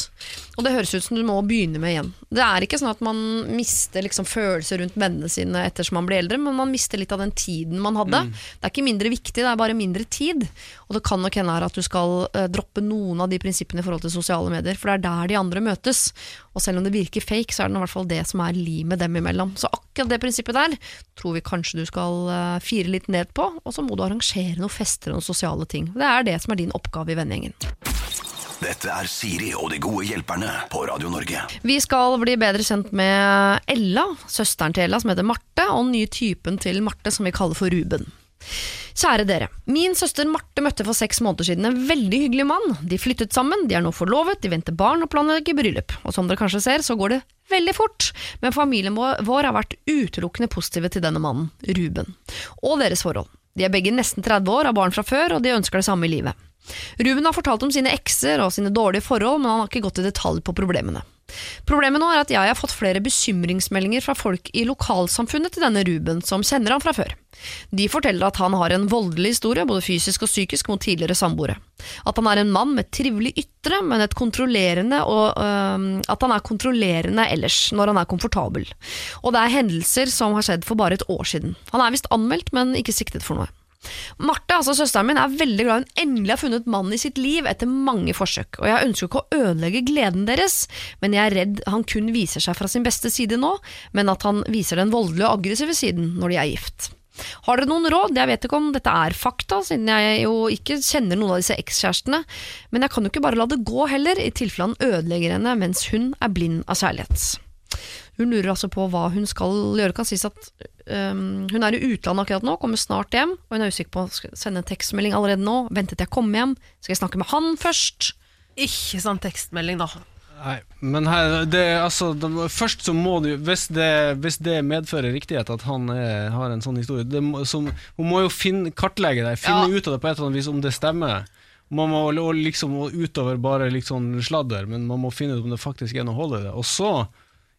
Og det høres ut som du må begynne med igjen. Det er ikke sånn at man mister liksom følelser rundt vennene sine ettersom man blir eldre, men man mister litt av den tiden man hadde. Mm. Det er ikke mindre viktig, det er bare mindre tid. Og det kan nok hende her at du skal eh, droppe noen av de prinsippene i forhold til sosiale medier, for det er der de andre møtes. Og selv om det virker fake, så er det i hvert fall det som er limet dem imellom. Så akkurat det prinsippet der tror vi kanskje du skal eh, fire litt ned på, og så må du arrangere noen fester og noen sosiale ting. Det er det som er din oppgave i vennegjengen. Dette er Siri og de gode hjelperne på Radio Norge. Vi skal bli bedre kjent med Ella, søsteren til Ella som heter Marte, og den nye typen til Marte som vi kaller for Ruben. Kjære dere. Min søster Marte møtte for seks måneder siden en veldig hyggelig mann. De flyttet sammen, de er nå forlovet, de venter barn og planlegger bryllup. Og som dere kanskje ser, så går det veldig fort. Men familien vår har vært utelukkende positive til denne mannen, Ruben, og deres forhold. De er begge nesten 30 år, har barn fra før, og de ønsker det samme i livet. Ruben har fortalt om sine ekser og sine dårlige forhold, men han har ikke gått i detalj på problemene. Problemet nå er at jeg har fått flere bekymringsmeldinger fra folk i lokalsamfunnet til denne Ruben, som kjenner ham fra før. De forteller at han har en voldelig historie, både fysisk og psykisk, mot tidligere samboere. At han er en mann med trivelig ytre, men et kontrollerende og øh, at han er kontrollerende ellers, når han er komfortabel. Og det er hendelser som har skjedd for bare et år siden. Han er visst anmeldt, men ikke siktet for noe. Marte, altså søsteren min, er veldig glad hun endelig har funnet mannen i sitt liv etter mange forsøk, og jeg ønsker ikke å ødelegge gleden deres, men jeg er redd han kun viser seg fra sin beste side nå, men at han viser den voldelige og aggressive siden når de er gift. Har dere noen råd? Jeg vet ikke om dette er fakta, siden jeg jo ikke kjenner noen av disse ekskjærestene, men jeg kan jo ikke bare la det gå heller, i tilfelle han ødelegger henne mens hun er blind av kjærlighet. Hun lurer altså på hva hun skal gjøre. Kan sies at um, hun er i utlandet akkurat nå, kommer snart hjem, og hun er usikker på å sende en tekstmelding allerede nå. Vente til jeg kommer hjem. Skal jeg snakke med han først? Ikke sånn tekstmelding, da. Nei, men her, det, altså, det, først så må du Hvis det, hvis det medfører riktighet at han er, har en sånn historie det som, Hun må jo finne, kartlegge det, finne Ja. ut av det på et eller annet vis om det stemmer. Man må liksom utover bare liksom sladder, men man må finne ut om det faktisk er noe hold i det. Og så,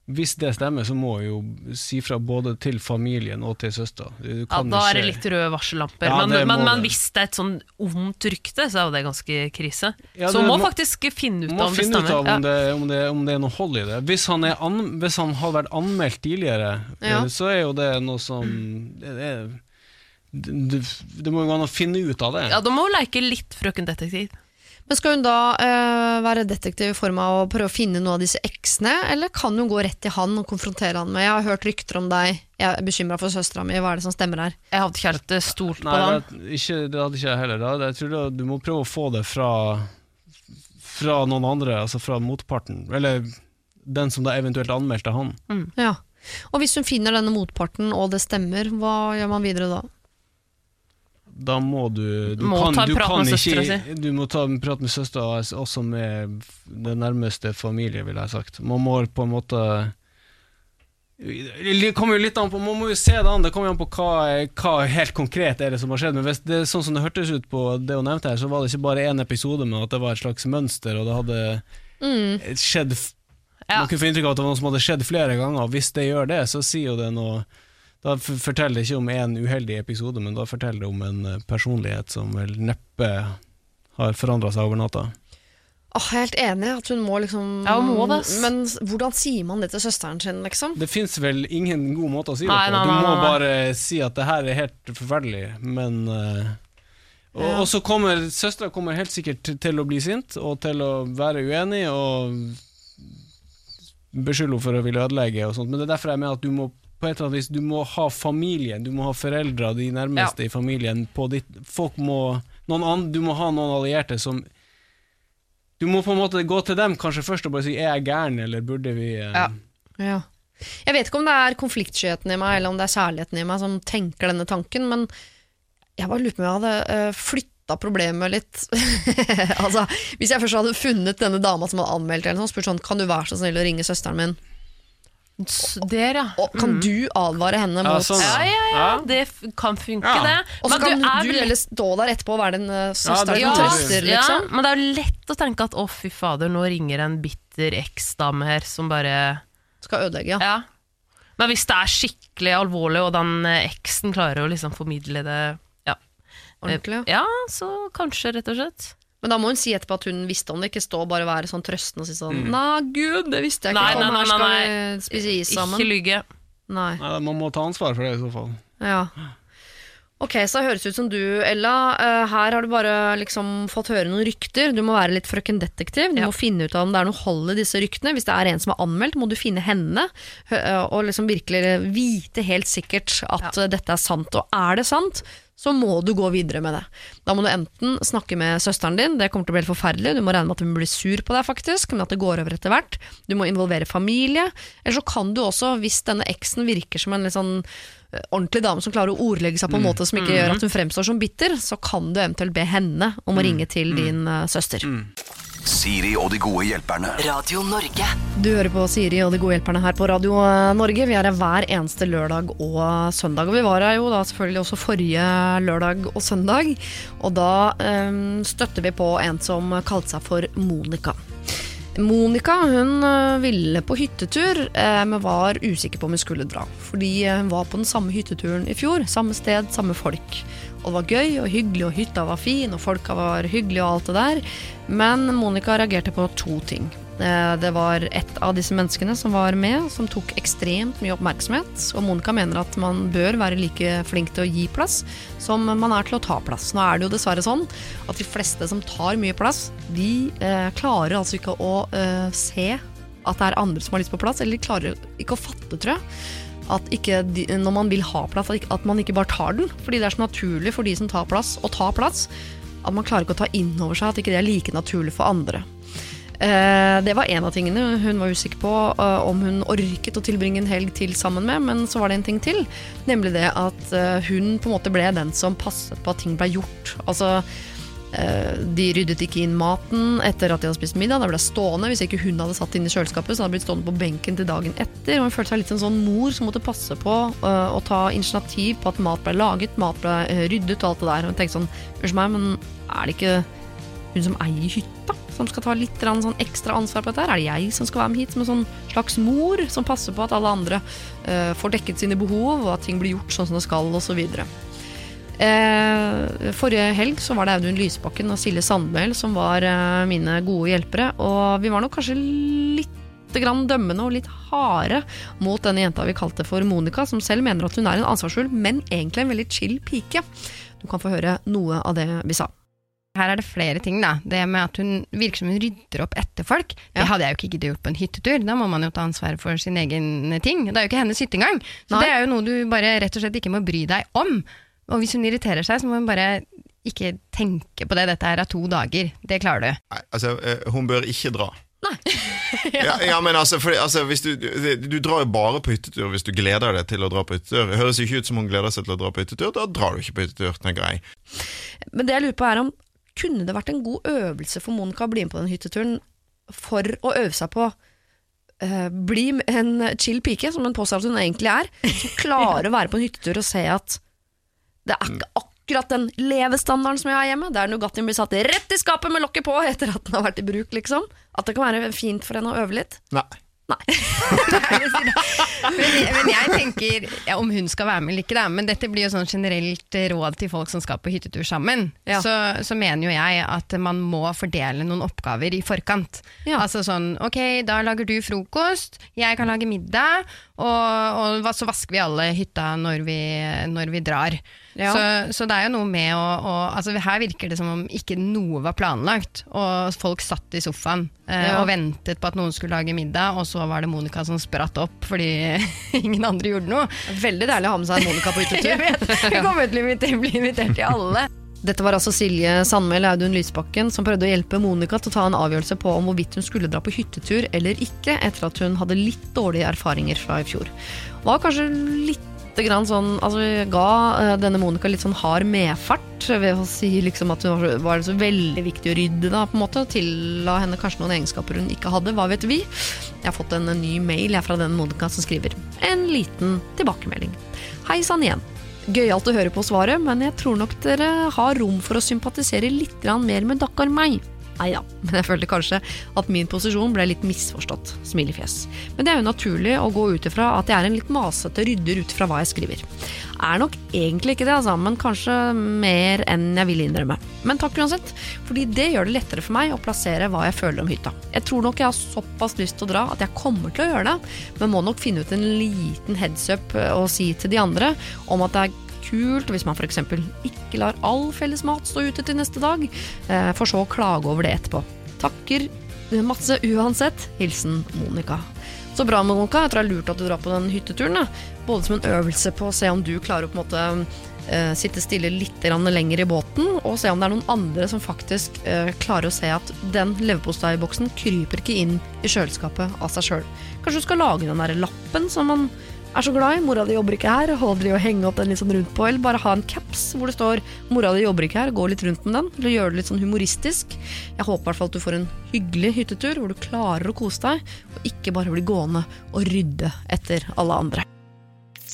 hvis det stemmer, så må jeg jo si fra både til familien og til søstera. Ja, da er det litt røde varsellamper. Ja, men, men, men hvis det er et sånn ondt rykte, så er jo det ganske krise. Ja, så det må må- faktisk finne ut må om det stemmer. ut av om, det, om, det, om det er noe hold i det. Hvis han, er an, hvis han har vært anmeldt tidligere, eh, så er jo det noe som det, det, det må jo gå an å finne ut av det. Ja, Da må hun leke litt Frøken Detektiv. Men Skal hun da øh, være detektiv i form av å prøve å finne noen av disse eksene, eller kan hun gå rett til han og konfrontere han med 'jeg har hørt rykter om deg, jeg er bekymra for søstera mi, hva er det som stemmer her'? Jeg hadde ikke helt eh, stolt på Nei, det, ikke, det hadde ikke jeg heller. Da. Jeg tror da, du må prøve å få det fra, fra noen andre, altså fra motparten. Eller den som da eventuelt anmeldte han. Ja. Og hvis hun finner denne motparten og det stemmer, hva gjør man videre da? Da må du Du, Må kan, du kan med ikke søstera Du må ta en prat med søstera, også med den nærmeste familie, ville jeg sagt. Man må på en måte det kommer jo litt an på, Man må jo se det an, det kommer jo an på hva, hva helt konkret er det som har skjedd. Men hvis det sånn som det hørtes ut på det hun nevnte her, så var det ikke bare én episode, men at det var et slags mønster, og det hadde skjedd f- Ja. Man kunne få inntrykk av at det var noe som hadde skjedd flere ganger, hvis det gjør det, så sier jo det noe Da forteller det ikke om en uheldig episode, men da forteller det om en eh, personlighet som vel neppe har forandra seg over natta. Åh, jeg er helt enig at hun må liksom Ja, hun må det. Men hvordan sier man det til søsteren sin, liksom? Det fins vel ingen god måte å si det Nei, på. nei, Du nei, må nei, nei. bare si at det her er helt forferdelig, men uh, og, Ja. og så kommer søstera kommer helt sikkert til- til å bli sint og til å være uenig og beskylde henne for å ville ødelegge og sånt, men det er derfor jeg mener at du må på et eller annet vis, du må ha familien, du må ha foreldra, de nærmeste i familien på ditt Folk må noen an, Du må ha noen allierte som Du må på en måte gå til dem kanskje først og bare si 'er jeg gæren', eller burde vi eh, Ja. Ja. Jeg vet ikke om det er konfliktskyheten i meg, eller om det er kjærligheten i meg som tenker denne tanken, men jeg bare lurer på om jeg hadde uh, flytta problemet litt. [LAUGHS] altså, hvis jeg først hadde funnet denne dama som hadde anmeldt, eller noe, spurt sånn, kan du være så snill å ringe søsteren min, Der, ja. og kan du advare henne Ja, mot sånn, Ja, ja, ja. Ja. Det kan funke, Ja. det. Og så kan du, er du vel stå der etterpå og være den uh, søsteren du. trøster, ja, liksom. men det er jo lett å tenke at å, fy fader, nå ringer en bitter eksdame her som bare Skal ødelegge, ja. Ja. Men hvis det er skikkelig alvorlig, og den eh, eksen klarer å liksom formidle det ja. Ordentlig, ja, ja. så kanskje, rett og slett. Men da må hun si etterpå at hun visste om det, ikke stå og bare være sånn trøstende og si sånn Nei, gud, det visste jeg ikke. Nei, Kom, nei, nei, her skal vi spise is sammen. Ikke lyge. Nei. Nei, Man må ta ansvar for det i så fall. Ja. Ok, så det høres ut som du, Ella. eh, her har du bare liksom fått høre noen rykter. Du må være litt frøken detektiv. Du Ja. må finne ut om det er noe hold i disse ryktene. Hvis det er en som er anmeldt, må du finne henne. eh, Og liksom virkelig vite helt sikkert at ja. dette er sant. Og er det sant, så må du gå videre med det. Da må du enten snakke med søsteren din, det kommer til å bli helt forferdelig. Du må regne med at hun blir sur på deg, faktisk, men at det går over etter hvert. Du må involvere familie. Eller så kan du også, hvis denne eksen virker som en litt sånn eh, ordentlig dame som klarer å ordlegge seg på en måte som ikke gjør at hun fremstår som bitter, så kan du eventuelt be henne om å ringe til din eh, søster. Siri og de gode hjelperne. Radio Norge. Du hører på Siri og de gode hjelperne her på Radio eh, Norge. Vi er her hver eneste lørdag og søndag. Og vi var her jo da selvfølgelig også forrige lørdag og søndag. Og da um, støtter vi på en som kalte seg for Monica. Monica hun eh, ville på hyttetur, eh, men var usikker på om hun skulle dra. Fordi eh, hun var på den samme hytteturen i fjor. Samme sted, samme folk. Og det var gøy og hyggelig, og hytta var fin, og folka var hyggelige og alt det der. Men Monica reagerte på to ting. Eh, Det var et av disse menneskene som var med, som tok ekstremt mye oppmerksomhet. Og Monica mener at man bør være like flink til å gi plass som man er til å ta plass. Nå er det jo dessverre sånn at de fleste som tar mye plass, de eh, klarer altså ikke å eh, se at det er andre som har lyst på plass, eller de klarer ikke å fatte, tror jeg. At ikke de, når man vil ha plass, at man ikke bare tar den. Fordi det er så naturlig for de som tar plass, å ta plass. At man klarer ikke å ta inn over seg at ikke det er like naturlig for andre. Eh, det var en av tingene hun var usikker på eh, om hun orket å tilbringe en helg til sammen med, men så var det en ting til. Nemlig det at eh, hun på en måte ble den som passet på at ting ble gjort. Altså, de ryddet ikke inn maten etter at de hadde spist middag. Det ble stående. Hvis ikke hun hadde satt det inn i kjøleskapet, så hadde det blitt stående på benken til dagen etter. Og hun følte seg litt som en sånn mor som måtte passe på eh, å ta initiativ på at mat ble laget, mat ble ryddet og alt det der. Og hun tenkte sånn, unnskyld meg, men er det ikke hun som eier hytta, som skal ta litt sånn ekstra ansvar på dette. Er det jeg som skal være med hit som en sånn slags mor, som passer på at alle andre uh, får dekket sine behov, og at ting blir gjort sånn som det skal, osv. Eh, forrige helg så var det Audun Lysbakken og Silje Sandmæl som var eh, mine gode hjelpere, og vi var nok kanskje litt dømmende og litt harde mot denne jenta vi kalte for Monica, som selv mener at hun er en ansvarsfull, men egentlig en veldig chill pike. Du kan få høre noe av det vi sa. Her er det flere ting, da. Det med at hun virker som hun rydder opp etter folk. Det hadde jeg jo ikke giddet gjort på en hyttetur. Da må man jo ta ansvar for sin egen ting. Det er jo ikke hennes hytte engang. Så Nei. det er jo noe du bare rett og slett ikke må bry deg om. Og hvis hun irriterer seg, så må hun bare ikke tenke på det. Dette her er to dager. Det klarer du. Nei, altså, eh, hun bør ikke dra. [LAUGHS] ja. ja, men altså, for, altså hvis du, du, du drar jo bare på hyttetur hvis du gleder deg til å dra på hyttetur. Det høres ikke ut som hun gleder seg til å dra på hyttetur. Da drar du ikke på hyttetur, tenker jeg. Men det jeg lurer på er om kunne det vært en god øvelse for Monica å bli med på den hytteturen for å øve seg på Uh, bli en chill pike, som hun påstår at hun egentlig er, som klarer å være på en hyttetur og se at det er ikke akkurat den levestandarden som jeg har hjemme, der Nugattien blir satt rett i skapet med lokket på etter at den har vært i bruk, liksom. At det kan være fint for henne å øve litt. Nei. Men, men jeg tenker ja, om hun skal være med eller ikke, da. Men dette blir jo sånn generelt råd til folk som skal på hyttetur sammen. Ja. Så, så mener jo jeg at man må fordele noen oppgaver i forkant. Ja. Altså sånn ok, da lager du frokost, jeg kan lage middag, og, og så vasker vi alle hytta når vi, når vi drar. Ja. Så, så det er jo noe med å, å altså Her virker det som om ikke noe var planlagt, og folk satt i sofaen eh, Ja. og ventet på at noen skulle lage middag, og så var det Monica som spratt opp fordi [LAUGHS] ingen andre gjorde noe. Veldig deilig å ha med seg Monica på hyttetur. [LAUGHS] Jeg vet, Hun kommer til å bli invitert til alle. Dette var altså Silje Sandmæl Audun Lysbakken som prøvde å hjelpe Monica til å ta en avgjørelse på om hvorvidt hun skulle dra på hyttetur eller ikke, etter at hun hadde litt dårlige erfaringer fra i fjor. Var kanskje litt sånn, altså ga eh, denne Monica litt sånn hard medfart ved å si liksom at hun var, var så veldig viktig å rydde da, på en måte, og tilla henne kanskje noen egenskaper hun ikke hadde, hva vet vi. Jeg har fått en ny mail jeg, fra denne Monica som skriver en liten tilbakemelding. Hei sann igjen. Gøyalt å høre på svaret, men jeg tror nok dere har rom for å sympatisere litt mer med Dakar meg. Nei da, men jeg følte kanskje at min posisjon ble litt misforstått. Smilefjes. Men det er jo naturlig å gå ut ifra at jeg er en litt masete rydder ut fra hva jeg skriver. Er nok egentlig ikke det, altså, men kanskje mer enn jeg vil innrømme. Men takk uansett, fordi det gjør det lettere for meg å plassere hva jeg føler om hytta. Jeg tror nok jeg har såpass lyst til å dra at jeg kommer til å gjøre det, men må nok finne ut en liten heads up eh, og si til de andre om at det er kult hvis man f.eks. ikke lar all felles mat stå ute til neste dag, eh, for så å klage over det etterpå. Takker masse uansett. Hilsen Monica. Så bra, Monica. Jeg tror det er lurt at du drar på den hytteturen. Da. Både som en øvelse på å se om du klarer å på en måte eh, sitte stille litt lenger i båten, og se om det er noen andre som faktisk eh, klarer å se at den leverposteiboksen kryper ikke inn i kjøleskapet av seg sjøl. Kanskje du skal lage den der lappen som man er så glad i. Mora di jobber ikke her. Holder de å henge opp den litt sånn rundt på, eller bare ha en caps hvor det står 'mora di jobber ikke her', gå litt rundt med den. Eller gjøre det litt sånn humoristisk. Jeg håper i hvert fall at du får en hyggelig hyttetur hvor du klarer å kose deg, og ikke bare bli gående og rydde etter alle andre.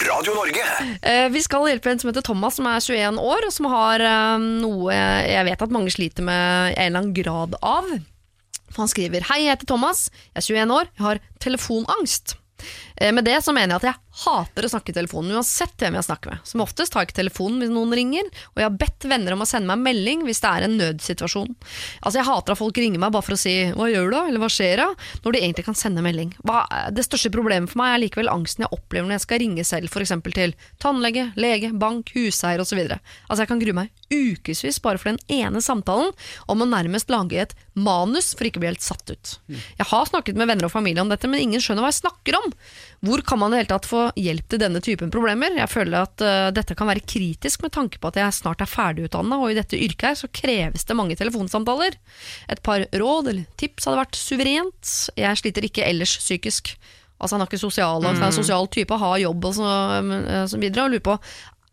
Radio Norge. Eh, vi skal hjelpe en som heter Thomas, som er 21 år, og som har eh, noe jeg vet at mange sliter med en eller annen grad av. Han skriver Hei, jeg heter Thomas, jeg er 21 år, jeg har telefonangst. Eh, Med det så mener jeg at jeg hater å snakke i telefonen uansett hvem jeg snakker med. Som oftest tar jeg ikke telefonen hvis noen ringer, og jeg har bedt venner om å sende meg melding hvis det er en nødsituasjon. Altså Jeg hater at folk ringer meg bare for å si 'hva gjør du', eller 'hva skjer da', når de egentlig kan sende melding. Det største problemet for meg er likevel angsten jeg opplever når jeg skal ringe selv, f.eks. til tannlege, lege, bank, huseier osv. Altså jeg kan grue meg ukevis bare for den ene samtalen om å nærmest lage et manus for ikke å bli helt satt ut. Jeg har snakket med venner og familie om dette, men ingen skjønner hva jeg snakker om. Hvor kan man i det hele tatt få hjelp til denne typen problemer? Jeg føler at uh, dette kan være kritisk med tanke på at jeg snart er ferdigutdanna, og i dette yrket her så kreves det mange telefonsamtaler. Et par råd eller tips hadde vært suverent. Jeg sliter ikke ellers psykisk. Altså Han er ikke sosial, mm. er en sosial type, har jobb og så, så videre. Og lurer på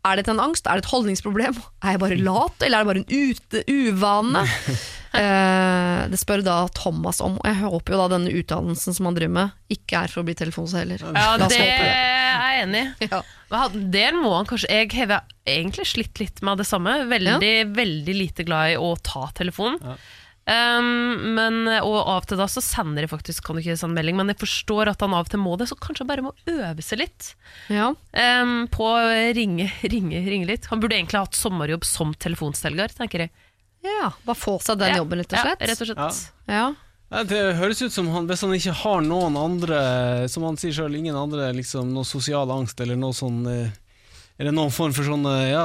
er dette en angst? Er det et holdningsproblem? [LAUGHS] Er jeg bare lat, eller er det bare en ute, uvane? [LAUGHS] eh, det spør da Thomas om, og jeg håper jo da denne utdannelsen som han driver med, ikke er for å bli telefonselger. Ja, det er jeg enig i. [LAUGHS] Ja. Det må han kanskje Jeg har egentlig slitt litt med det samme. Veldig, ja. veldig lite glad i å ta telefonen. Ja. Um, men, og av og til da så sender jeg faktisk kan du ikke sende melding, men jeg forstår at han av og til må det, så kanskje han bare må øve seg litt ja. um, på å ringe, ringe, ringe litt. Han burde egentlig hatt sommerjobb som telefonstelger, tenker jeg. Ja, Bare få seg den jobben, rett og slett. Ja, rett og slett. Ja. Ja, det høres ut som han, hvis han ikke har noen andre, som han sier sjøl, ingen andre liksom, noe sosial angst eller noe sånn eh, er det noen form for sånne ja,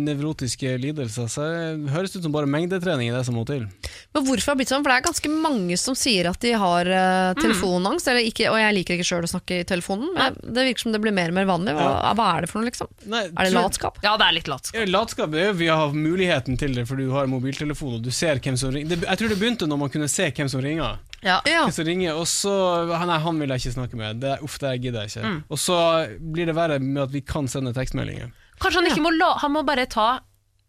nevrotiske lidelser. Så det høres ut som bare mengdetrening i det som må til. Men hvorfor har det blitt sånn? For det er ganske mange som sier at de har uh, telefonangst. Mm. Ikke, og jeg liker ikke sjøl å snakke i telefonen, men Nei. det virker som det blir mer og mer vanlig. Hva, ja. hva er det for noe, liksom? Nei, er det latskap? Ja, det er litt latskap. Ja, latskap er jo vi har muligheten til det, for du har mobiltelefon og du ser hvem som ringer. jeg tror det begynte når man kunne se hvem som ringer. Ja. Som ringer, og så Nei, han vil jeg ikke snakke med. Det, uff, det gidder jeg ikke. Mm. Og så blir det verre med at vi kan sende tekstmeldinger. Kanskje han ikke må la, Han må bare ta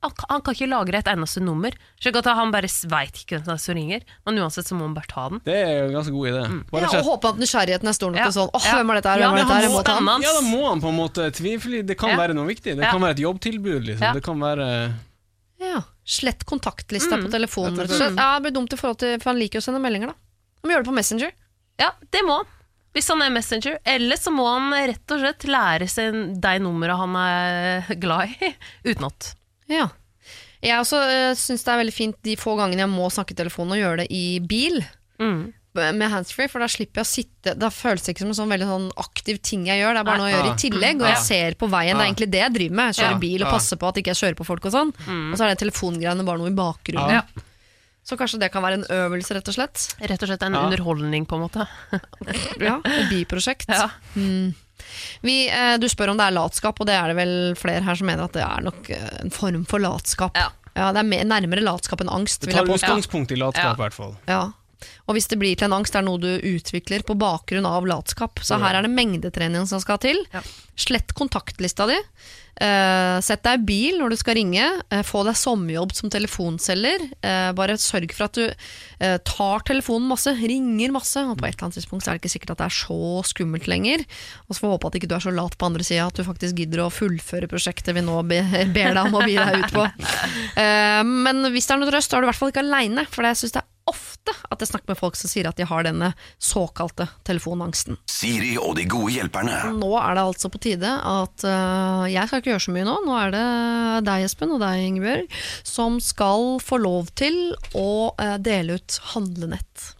han kan ikke lagre et eneste nummer. Slik at Han bare veit ikke hvem som ringer, men uansett så må han bare ta den. Det er jo en ganske god idé. Mm. Ja, og håpe at nysgjerrigheten er stor nok til sånn Åh, hvem er dette her? Hvem er dette her? Må. Ja, da må han på en måte tvile. Det kan være noe viktig. Det kan være et jobbtilbud, liksom. Det kan være Ja. Slett kontaktlista mm. på telefonen. Ja, det blir dumt i forhold til For han liker å sende meldinger, da. Han må gjøre det på Messenger. Ja, det må han. Hvis han er Messenger. Eller så må han rett og slett lære seg de numrene han er glad i, [LAUGHS] utenat. Ja. Jeg også uh, syns det er veldig fint de få gangene jeg må snakke i telefonen, og gjøre det i bil. Mm. Med handsfree, for da slipper jeg å sitte Da føles det ikke som en sånn veldig sånn aktiv ting jeg gjør. Det er bare noe jeg gjør i tillegg, og jeg ser på veien. Det er egentlig det jeg driver med. Jeg kjører bil og passer på at ikke jeg kjører på folk og sånn. Mm. Og så er det telefongreiene bare noe i bakgrunnen. Ja. Så kanskje det kan være en øvelse, rett og slett? Rett og slett en ja. underholdning, på en måte. [LAUGHS] ja, et biprosjekt. Ja. Mm. Vi, eh, du spør om det er latskap, og det er det vel flere her som mener at det er nok eh, en form for latskap. Ja. ja det er mer, nærmere latskap enn angst. Det tar utgangspunkt i latskap, i hvert fall. Ja. Og hvis det blir til en angst, det er noe du utvikler på bakgrunn av latskap. Så her er det mengdetrening som skal til. Slett kontaktlista di. Uh, sett deg i bil når du skal ringe. Uh, få deg sommerjobb som telefonselger. Uh, bare sørg for at du tar telefonen masse, ringer masse. Og på et eller annet tidspunkt er det ikke sikkert at det er så skummelt lenger. Og så får vi håpe at ikke du er så lat på andre sida at du faktisk gidder å fullføre prosjektet vi nå ber deg om å bi deg ut på. [LAUGHS] men hvis det er noe trøst, så er du i hvert fall ikke aleine. For jeg syns det er at jeg snakker med folk som sier at de har denne såkalte telefonangsten. Siri og de gode hjelperne. Nå er det altså på tide at uh, jeg skal ikke gjøre så mye nå. Nå er det deg, Espen, og deg, Ingebjørg, som skal få lov til å uh, dele ut handlenett.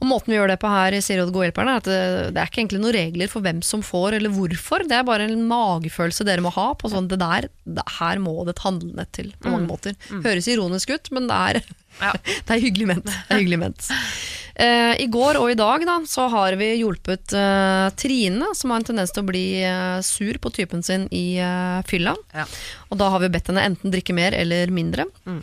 Og Måten vi gjør det på her i og de er at det, det, er ikke egentlig noen regler for hvem som får eller hvorfor. Det er bare en magefølelse dere må ha på sånn det der, det, her må det et handlenett til på mange mm. måter. Mm. Høres ironisk ut, men det er ja. [LAUGHS] det er hyggelig ment. Det er hyggelig ment. Uh, I går og i dag da, så har vi hjulpet uh, Trine, som har en tendens til å bli uh, sur på typen sin i fylla. Ja. Og da har vi bedt henne enten drikke mer eller mindre. Mm.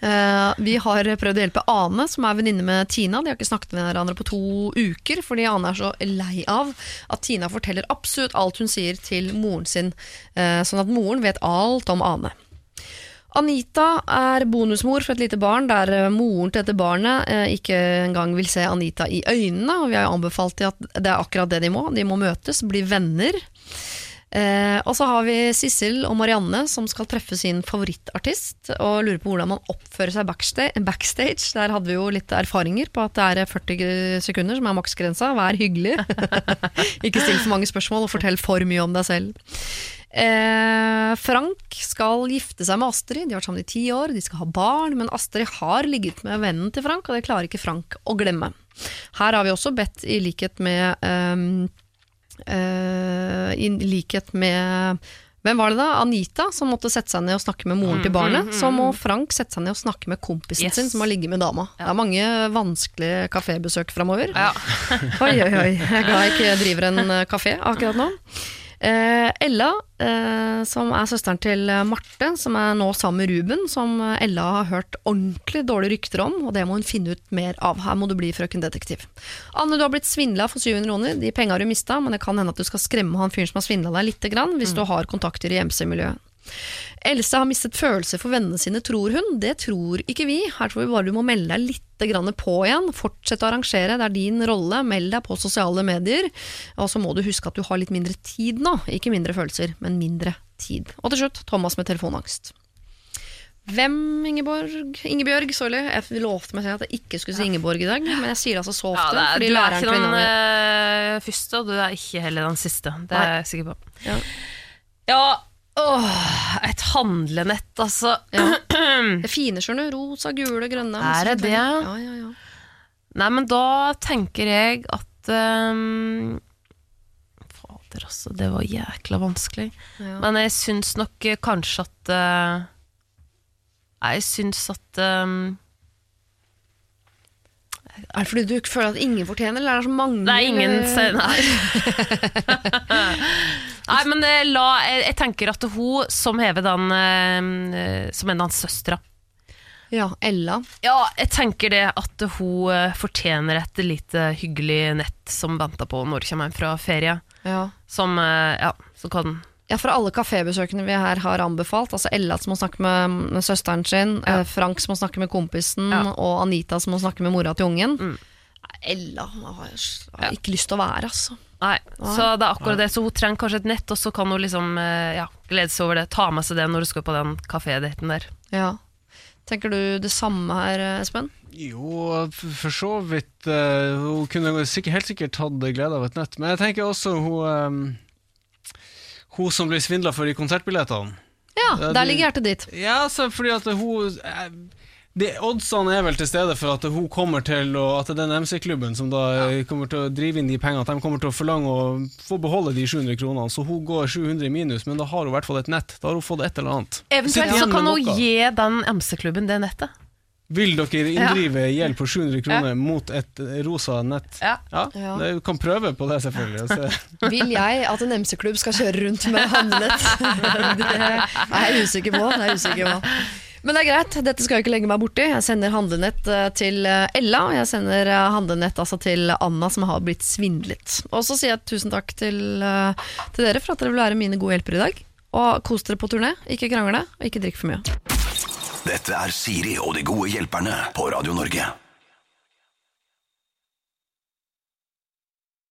Vi har prøvd å hjelpe Ane, som er venninne med Tina. De har ikke snakket med hverandre på to uker, fordi Ane er så lei av at Tina forteller absolutt alt hun sier til moren sin, sånn at moren vet alt om Ane. Anita er bonusmor for et lite barn der eh, moren til dette barnet eh, ikke engang vil se Anita i øynene. Og vi har anbefalt at det er akkurat det de må. De må møtes, bli venner. Eh, og så har vi Sissel og Marianne som skal treffe sin favorittartist og lurer på hvordan man oppfører seg backstage. Der hadde vi jo litt erfaringer på at det er 40 sekunder som er maksgrensa. Vær hyggelig. [LAUGHS] Ikke still for mange spørsmål og fortell for mye om deg selv. Eh, Frank skal gifte seg med Astrid. De har vært sammen i ti år. De skal ha barn, men Astrid har ligget med vennen til Frank, og det klarer ikke Frank å glemme. Her har vi også bedt, i likhet med eh, I likhet med hvem var det da? Anita, som måtte sette seg ned og snakke med moren til barnet. Så må Frank sette seg ned og snakke med kompisen Yes. sin som har ligget med dama. Det er mange vanskelige kafébesøk framover. Ja. [LAUGHS] Oi, oi, oi. Jeg er glad jeg ikke driver en eh, kafé akkurat nå. Eh, Ella, eh, som er søsteren til eh, Marte, som er nå sammen med Ruben, som Ella har hørt ordentlig dårlige rykter om, og det må hun finne ut mer av. Her må du bli frøken detektiv. Anne, du har blitt svindla for 700 kroner. De penga har du mista, men det kan hende at du skal skremme han fyren som har svindla deg lite grann, hvis du har kontakter i MC-miljøet. Else har mistet følelser for vennene sine, tror hun. Det tror ikke vi. Her tror vi bare du må melde deg litt grann på igjen. Fortsett å arrangere, det er din rolle. Meld deg på sosiale medier. Og så må du huske at du har litt mindre tid nå. Ikke mindre følelser, men mindre tid. Og til slutt, Thomas med telefonangst. Hvem, Ingeborg? Ingebjørg, sorry. Jeg lovte meg selv at jeg ikke skulle si Ingeborg i dag, men jeg sier altså så Ja, ofte. det er, du er ikke den eh, første, og du er ikke heller den siste. Det Nei. er jeg sikker på. Ja. Ja, åh, et handlenett, altså. Ja. [CLEARS THROAT] Det fine, skjønner du. Rosa, gule, grønne. Er det det? Ja, ja, ja. Nei, men da tenker jeg at um, Fader, altså. Det var jækla vanskelig. Ja. Men jeg syns nok eh, kanskje at uh, Jeg syns at ehm, Er det fordi du føler at ingen fortjener, eller er det så mange? Det er ingen Nei. [LAUGHS] Nei, men eh, la, jeg, jeg tenker at hun som hever den Som Som er den søstre Ja, Ella. Ja, jeg tenker det at hun eh, fortjener et lite hyggelig nett som venter på når hun kommer hjem fra ferie. Ja. Som, eh, ja, som kan Ja, for alle kafébesøkene vi her har anbefalt, altså Ella som må snakke med, søsteren sin, Ja. eh, Frank som må snakke med kompisen, Ja. og Anita som må snakke med mora til ungen. Mm. Ella har jeg har ikke lyst til å være, altså. Nei, så det er akkurat det. Så hun trenger kanskje et nett, og så kan hun liksom eh, ja, glede seg over det. Ta med seg det når du skal på den kafédaten der. Ja. Tenker du det samme her, Espen? Jo, for så vidt. eh, hun kunne sikkert, helt sikkert hatt glede av et nett. Men jeg tenker også hun eh, Hun som ble svindla for de konsertbillettene. Ja, der ligger hjertet ditt. Ja, altså, fordi at hun eh, de Oddsene er vel til stede for at hun kommer til å At den MC-klubben som da ja. kommer til å drive inn de pengene, at de kommer til å forlange å få beholde de 700 kronene. Så hun går 700 i minus, men da har hun i hvert fall et nett. Da har hun fått et eller annet. Eventuelt så kan hun gi den MC-klubben det nettet. Vil dere inndrive gjeld på 700 kroner mot et rosa nett? Ja. Ja. Du kan prøve på det, selvfølgelig. og se. [LAUGHS] Vil jeg at en MC-klubb skal kjøre rundt med handlenett? [LAUGHS] Det er jeg usikker på. Det er jeg usikker på. Men det er greit, dette skal jeg ikke legge meg borti. Jeg sender handlenett eh, til eh, Ella, og jeg sender eh, handlenett altså til Anna, som har blitt svindlet. Og så sier jeg tusen takk til, til dere for at dere vil være mine gode hjelpere i dag. Og kos dere på turné, ikke krangle, og ikke drikk for mye. Dette er Siri og de gode hjelperne på Radio Norge.